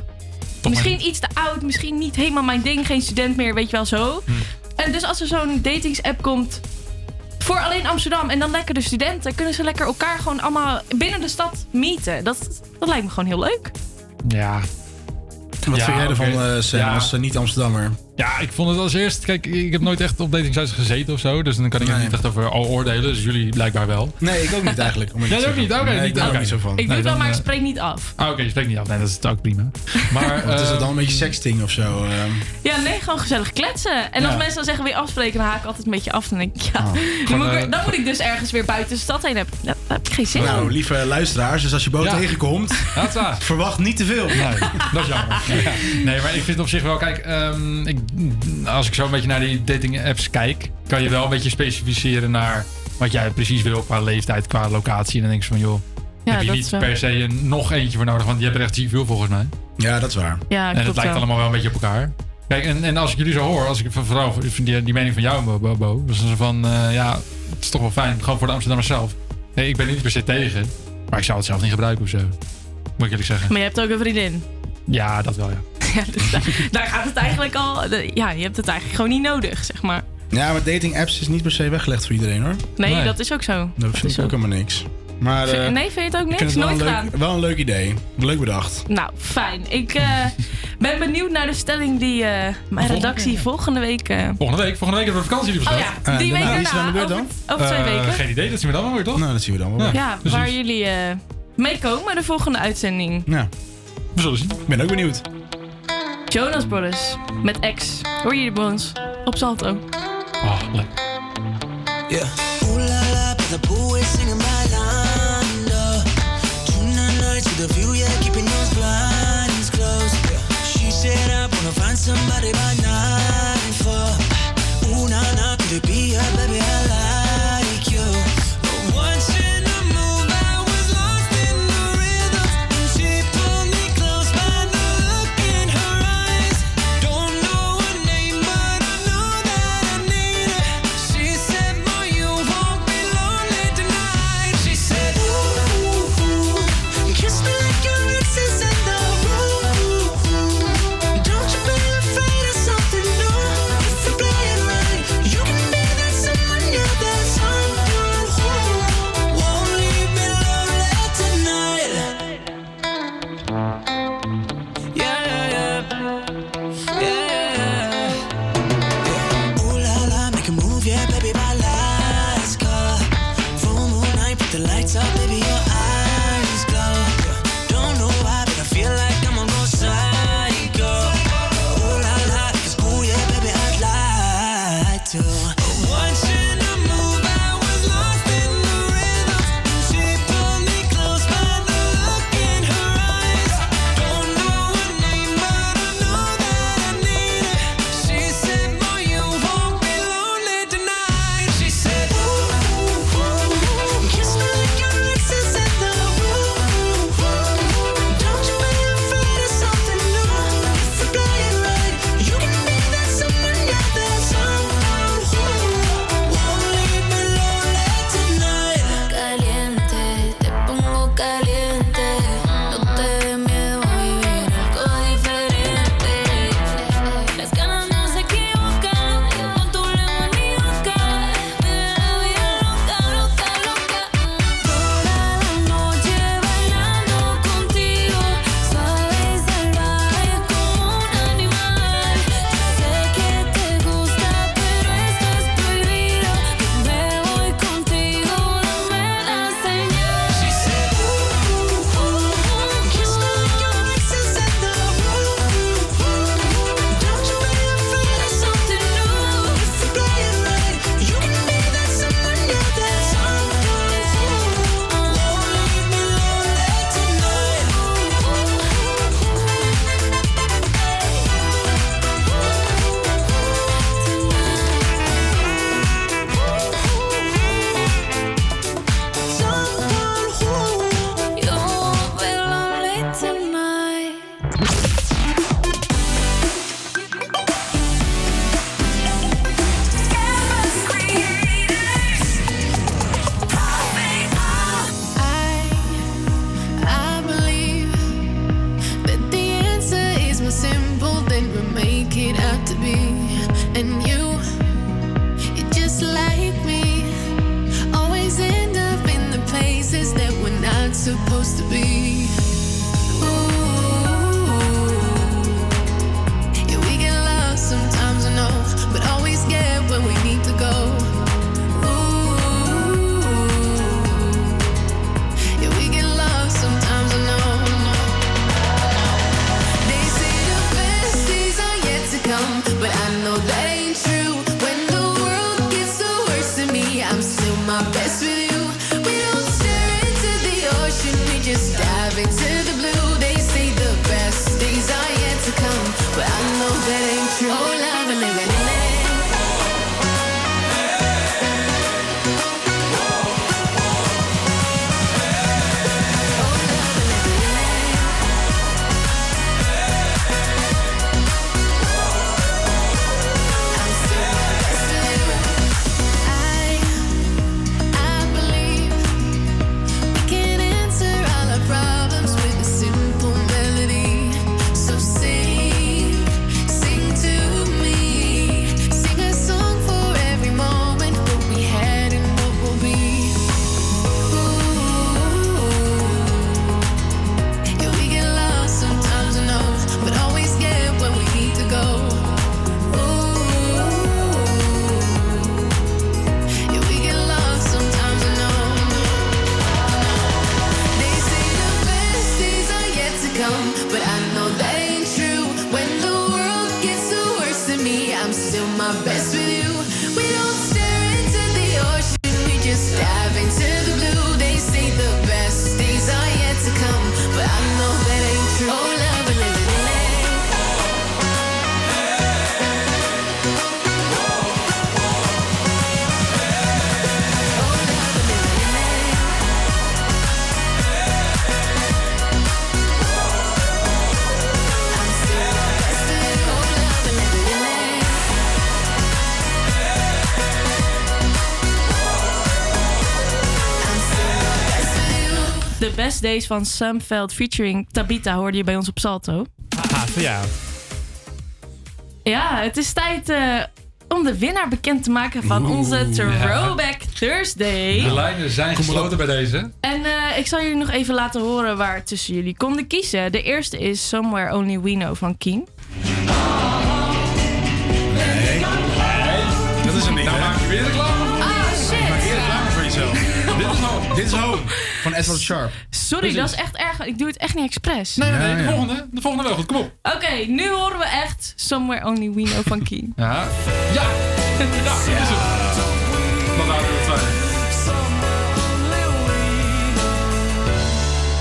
misschien iets te oud. Misschien niet helemaal mijn ding. Geen student meer, weet je wel zo. En dus als er zo'n datingsapp komt voor alleen Amsterdam en dan lekker de studenten, kunnen ze lekker elkaar gewoon allemaal binnen de stad meeten. Dat, dat lijkt me gewoon heel leuk. Ja. Wat Ja, vind jij ervan, oké. eh, Sam, Ja. als eh, niet-Amsterdammer? Ja, ik vond het als eerst... Kijk, ik heb nooit echt op datingsites gezeten of zo. Dus dan kan ik er niet echt over al oordelen. Dus jullie blijkbaar wel. Nee, ik ook niet eigenlijk. Om [LAUGHS] Jij ook niet? Oké, nee, niet, ik er niet zo van. Ik doe Nee, het wel, dan, maar ik eh, spreek niet af. Ah, oké, je spreekt niet af. Nee, dat is ook prima. [LAUGHS] Maar, Wat is eh, het dan een beetje sexting of zo? eh? Ja, nee, gewoon gezellig kletsen. En als Ja. mensen dan zeggen weer afspreken, dan haak ik altijd een beetje af. Dan denk ik, ja, [LAUGHS] dan, Gewoon, moet ik, eh, dan moet ik dus ergens weer buiten de stad heen hebben. Ja, daar heb ik geen zin Nou, lieve luisteraars, dus als je boot Ja. tegenkomt, verwacht niet te veel. Nee, dat is jammer. Ja. Nee, maar ik vind op zich wel, kijk, ehm, ik, als ik zo een beetje naar die dating apps kijk, kan je wel een beetje specificeren naar wat jij precies wil qua leeftijd, qua locatie. En dan denk je van, joh, Ja, heb je niet wel- per se een, nog eentje voor nodig, want je hebt er echt veel volgens mij. Ja, dat is waar. Ja, en het lijkt wel. allemaal wel een beetje op elkaar. Kijk, en, en als ik jullie zo hoor, als ik vooral die, die mening van jou, Bo, Bo, was zo van, eh, ja, het is toch wel fijn, gewoon voor de Amsterdammers zelf. Nee, ik ben er niet per se tegen, maar ik zou het zelf niet gebruiken of zo. Moet ik eerlijk zeggen. Maar je hebt ook een vriendin. Ja, dat wel, ja. [LAUGHS] Ja, dus daar, daar gaat het eigenlijk al... Ja, je hebt het eigenlijk gewoon niet nodig, zeg maar. Ja, maar dating apps is niet per se weggelegd voor iedereen hoor. Nee, dat is ook zo. Dat vind ik ook helemaal niks. Maar, eh, nee, vind je het ook ik niks? vind het wel Nooit gedaan? leuk, wel een leuk idee. Leuk bedacht. Nou, fijn. Ik eh, ben benieuwd naar de stelling die eh, mijn redactie volgende week... eh, Volgende week, volgende week hebben we vakantie, lieve Oh ja, die week daarna, er de beurt over, dan? over twee weken. Geen idee, dat zien we dan wel weer, toch? Nou, dat zien we dan wel. Ja, precies. waar jullie eh meekomen de volgende uitzending. Ja. We zullen zien. Ik ben ook benieuwd. Jonas Brothers met X. Hoor je bij ons op Salto. Oh, leuk. Yeah. Ooh la la, but the boo is singing my line. Tonight nights with a view, yeah, keeping those blinds closed. Yeah. She said I wanna find somebody by Days van Sumveld featuring Tabita hoorde je bij ons op Salto. Haha, jou. Ja, het is tijd eh, om de winnaar bekend te maken van onze Throwback Thursday. De lijnen zijn gesloten bij deze. En eh, ik zal jullie nog even laten horen waar tussen jullie konden kiezen. De eerste is Somewhere Only We Know van Keen. Edward Sharp. Sorry, Precies. dat is echt erg. Ik doe het echt niet expres. Nee, nee, nee, Ja, de volgende. De volgende wel goed. Kom op. Oké, nu horen we echt Somewhere Only We Know van Keen. Ja. Ja. Ja, dit is het. Dan waren we er twee.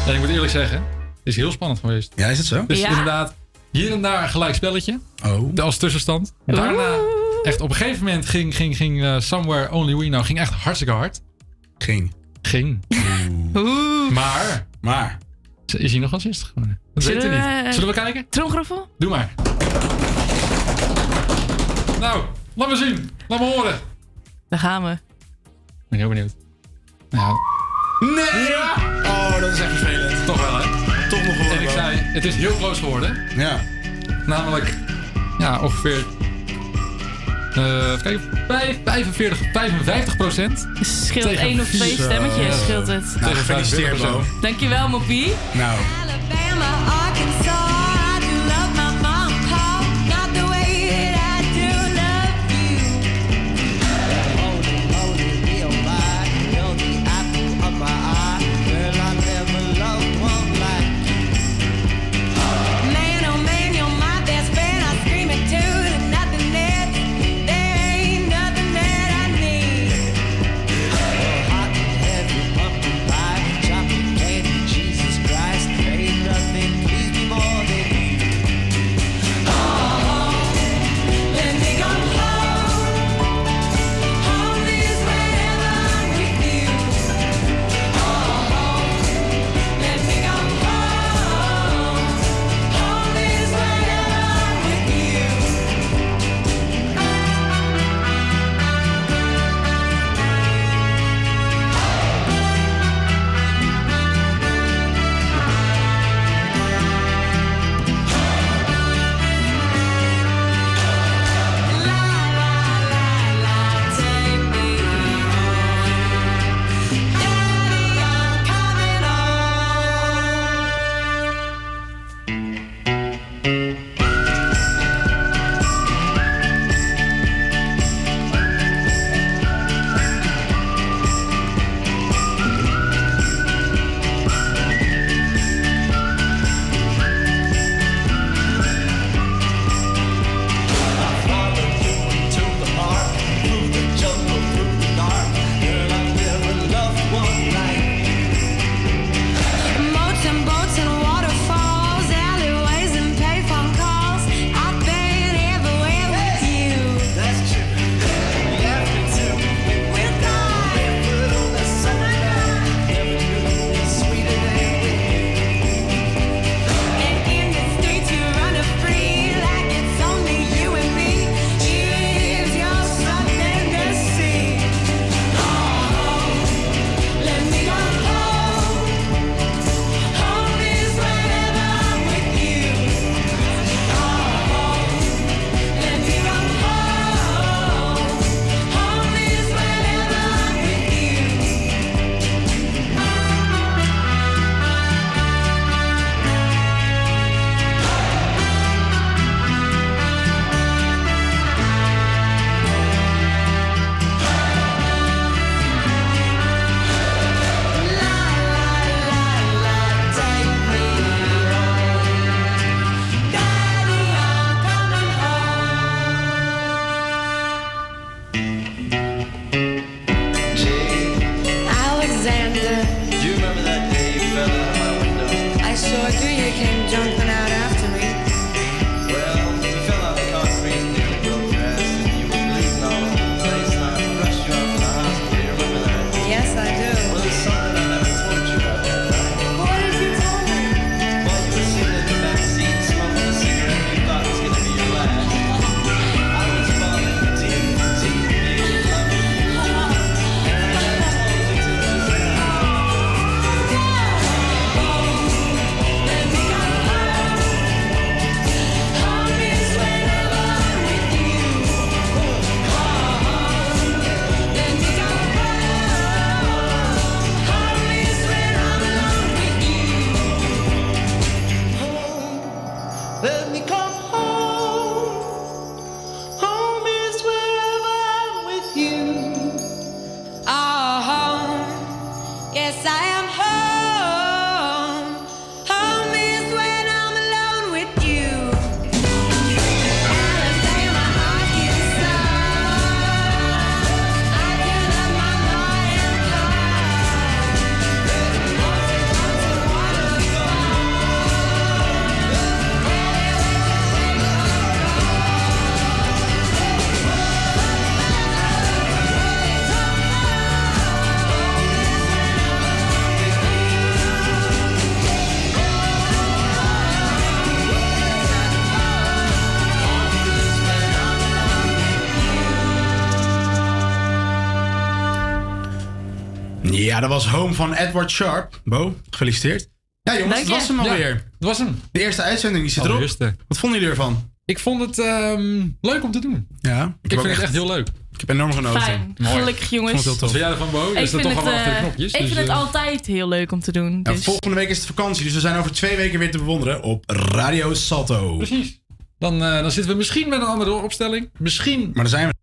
Ja, ik moet eerlijk zeggen, het is heel spannend geweest. Ja, is het zo? Dus Ja. inderdaad, hier en daar een gelijk spelletje. Oh. Als tussenstand. Daarna, echt op een gegeven moment ging, ging, ging eh, Somewhere Only We Know ging echt hartstikke hard. Ging. Ging. Oeh. Maar, Maar. is hij nog als eerste geworden? Dat Zullen weten we we- niet. Zullen we kijken? Tromgeroffel? Doe maar. Nou, laat me zien. Laat me horen. Daar gaan we. Ik ben heel benieuwd. Nou, Nee! Oh, dat is echt vervelend. toch wel hè. Toch nog En gewoon. ik zei, het is heel close geworden. Ja. Namelijk, ja, ongeveer. Eh even kijken, vijf- 45, 55 procent. Scheelt Tegen één of twee stemmetjes, scheelt het. Nou, gefeliciteerd, Bo. Dankjewel, Moppie. Nou. Alabama, Arkansas, Ja, dat was Home van Edward Sharp. Bo, gefeliciteerd. Ja jongens, dat je. was hem alweer. Ja, dat was hem. De eerste uitzending die zit erop. Allereerste. Wat vonden jullie ervan? Ik vond het ehm, leuk om te doen. Ja, Ik, vind het echt heel leuk. Ik heb enorm genoten. Fijn. Gelukkig, jongens. Ik het. Wat vind jij ervan, Bo? Je Ik vind, toch het, al achter de knopjes. ik dus, vind het eh, altijd heel leuk om te doen. Ja, Dus. volgende week is het vakantie, dus we zijn over twee weken weer te bewonderen op Radio Salto. Precies. Dan, eh, dan zitten we misschien met een andere opstelling. Misschien Maar dan zijn we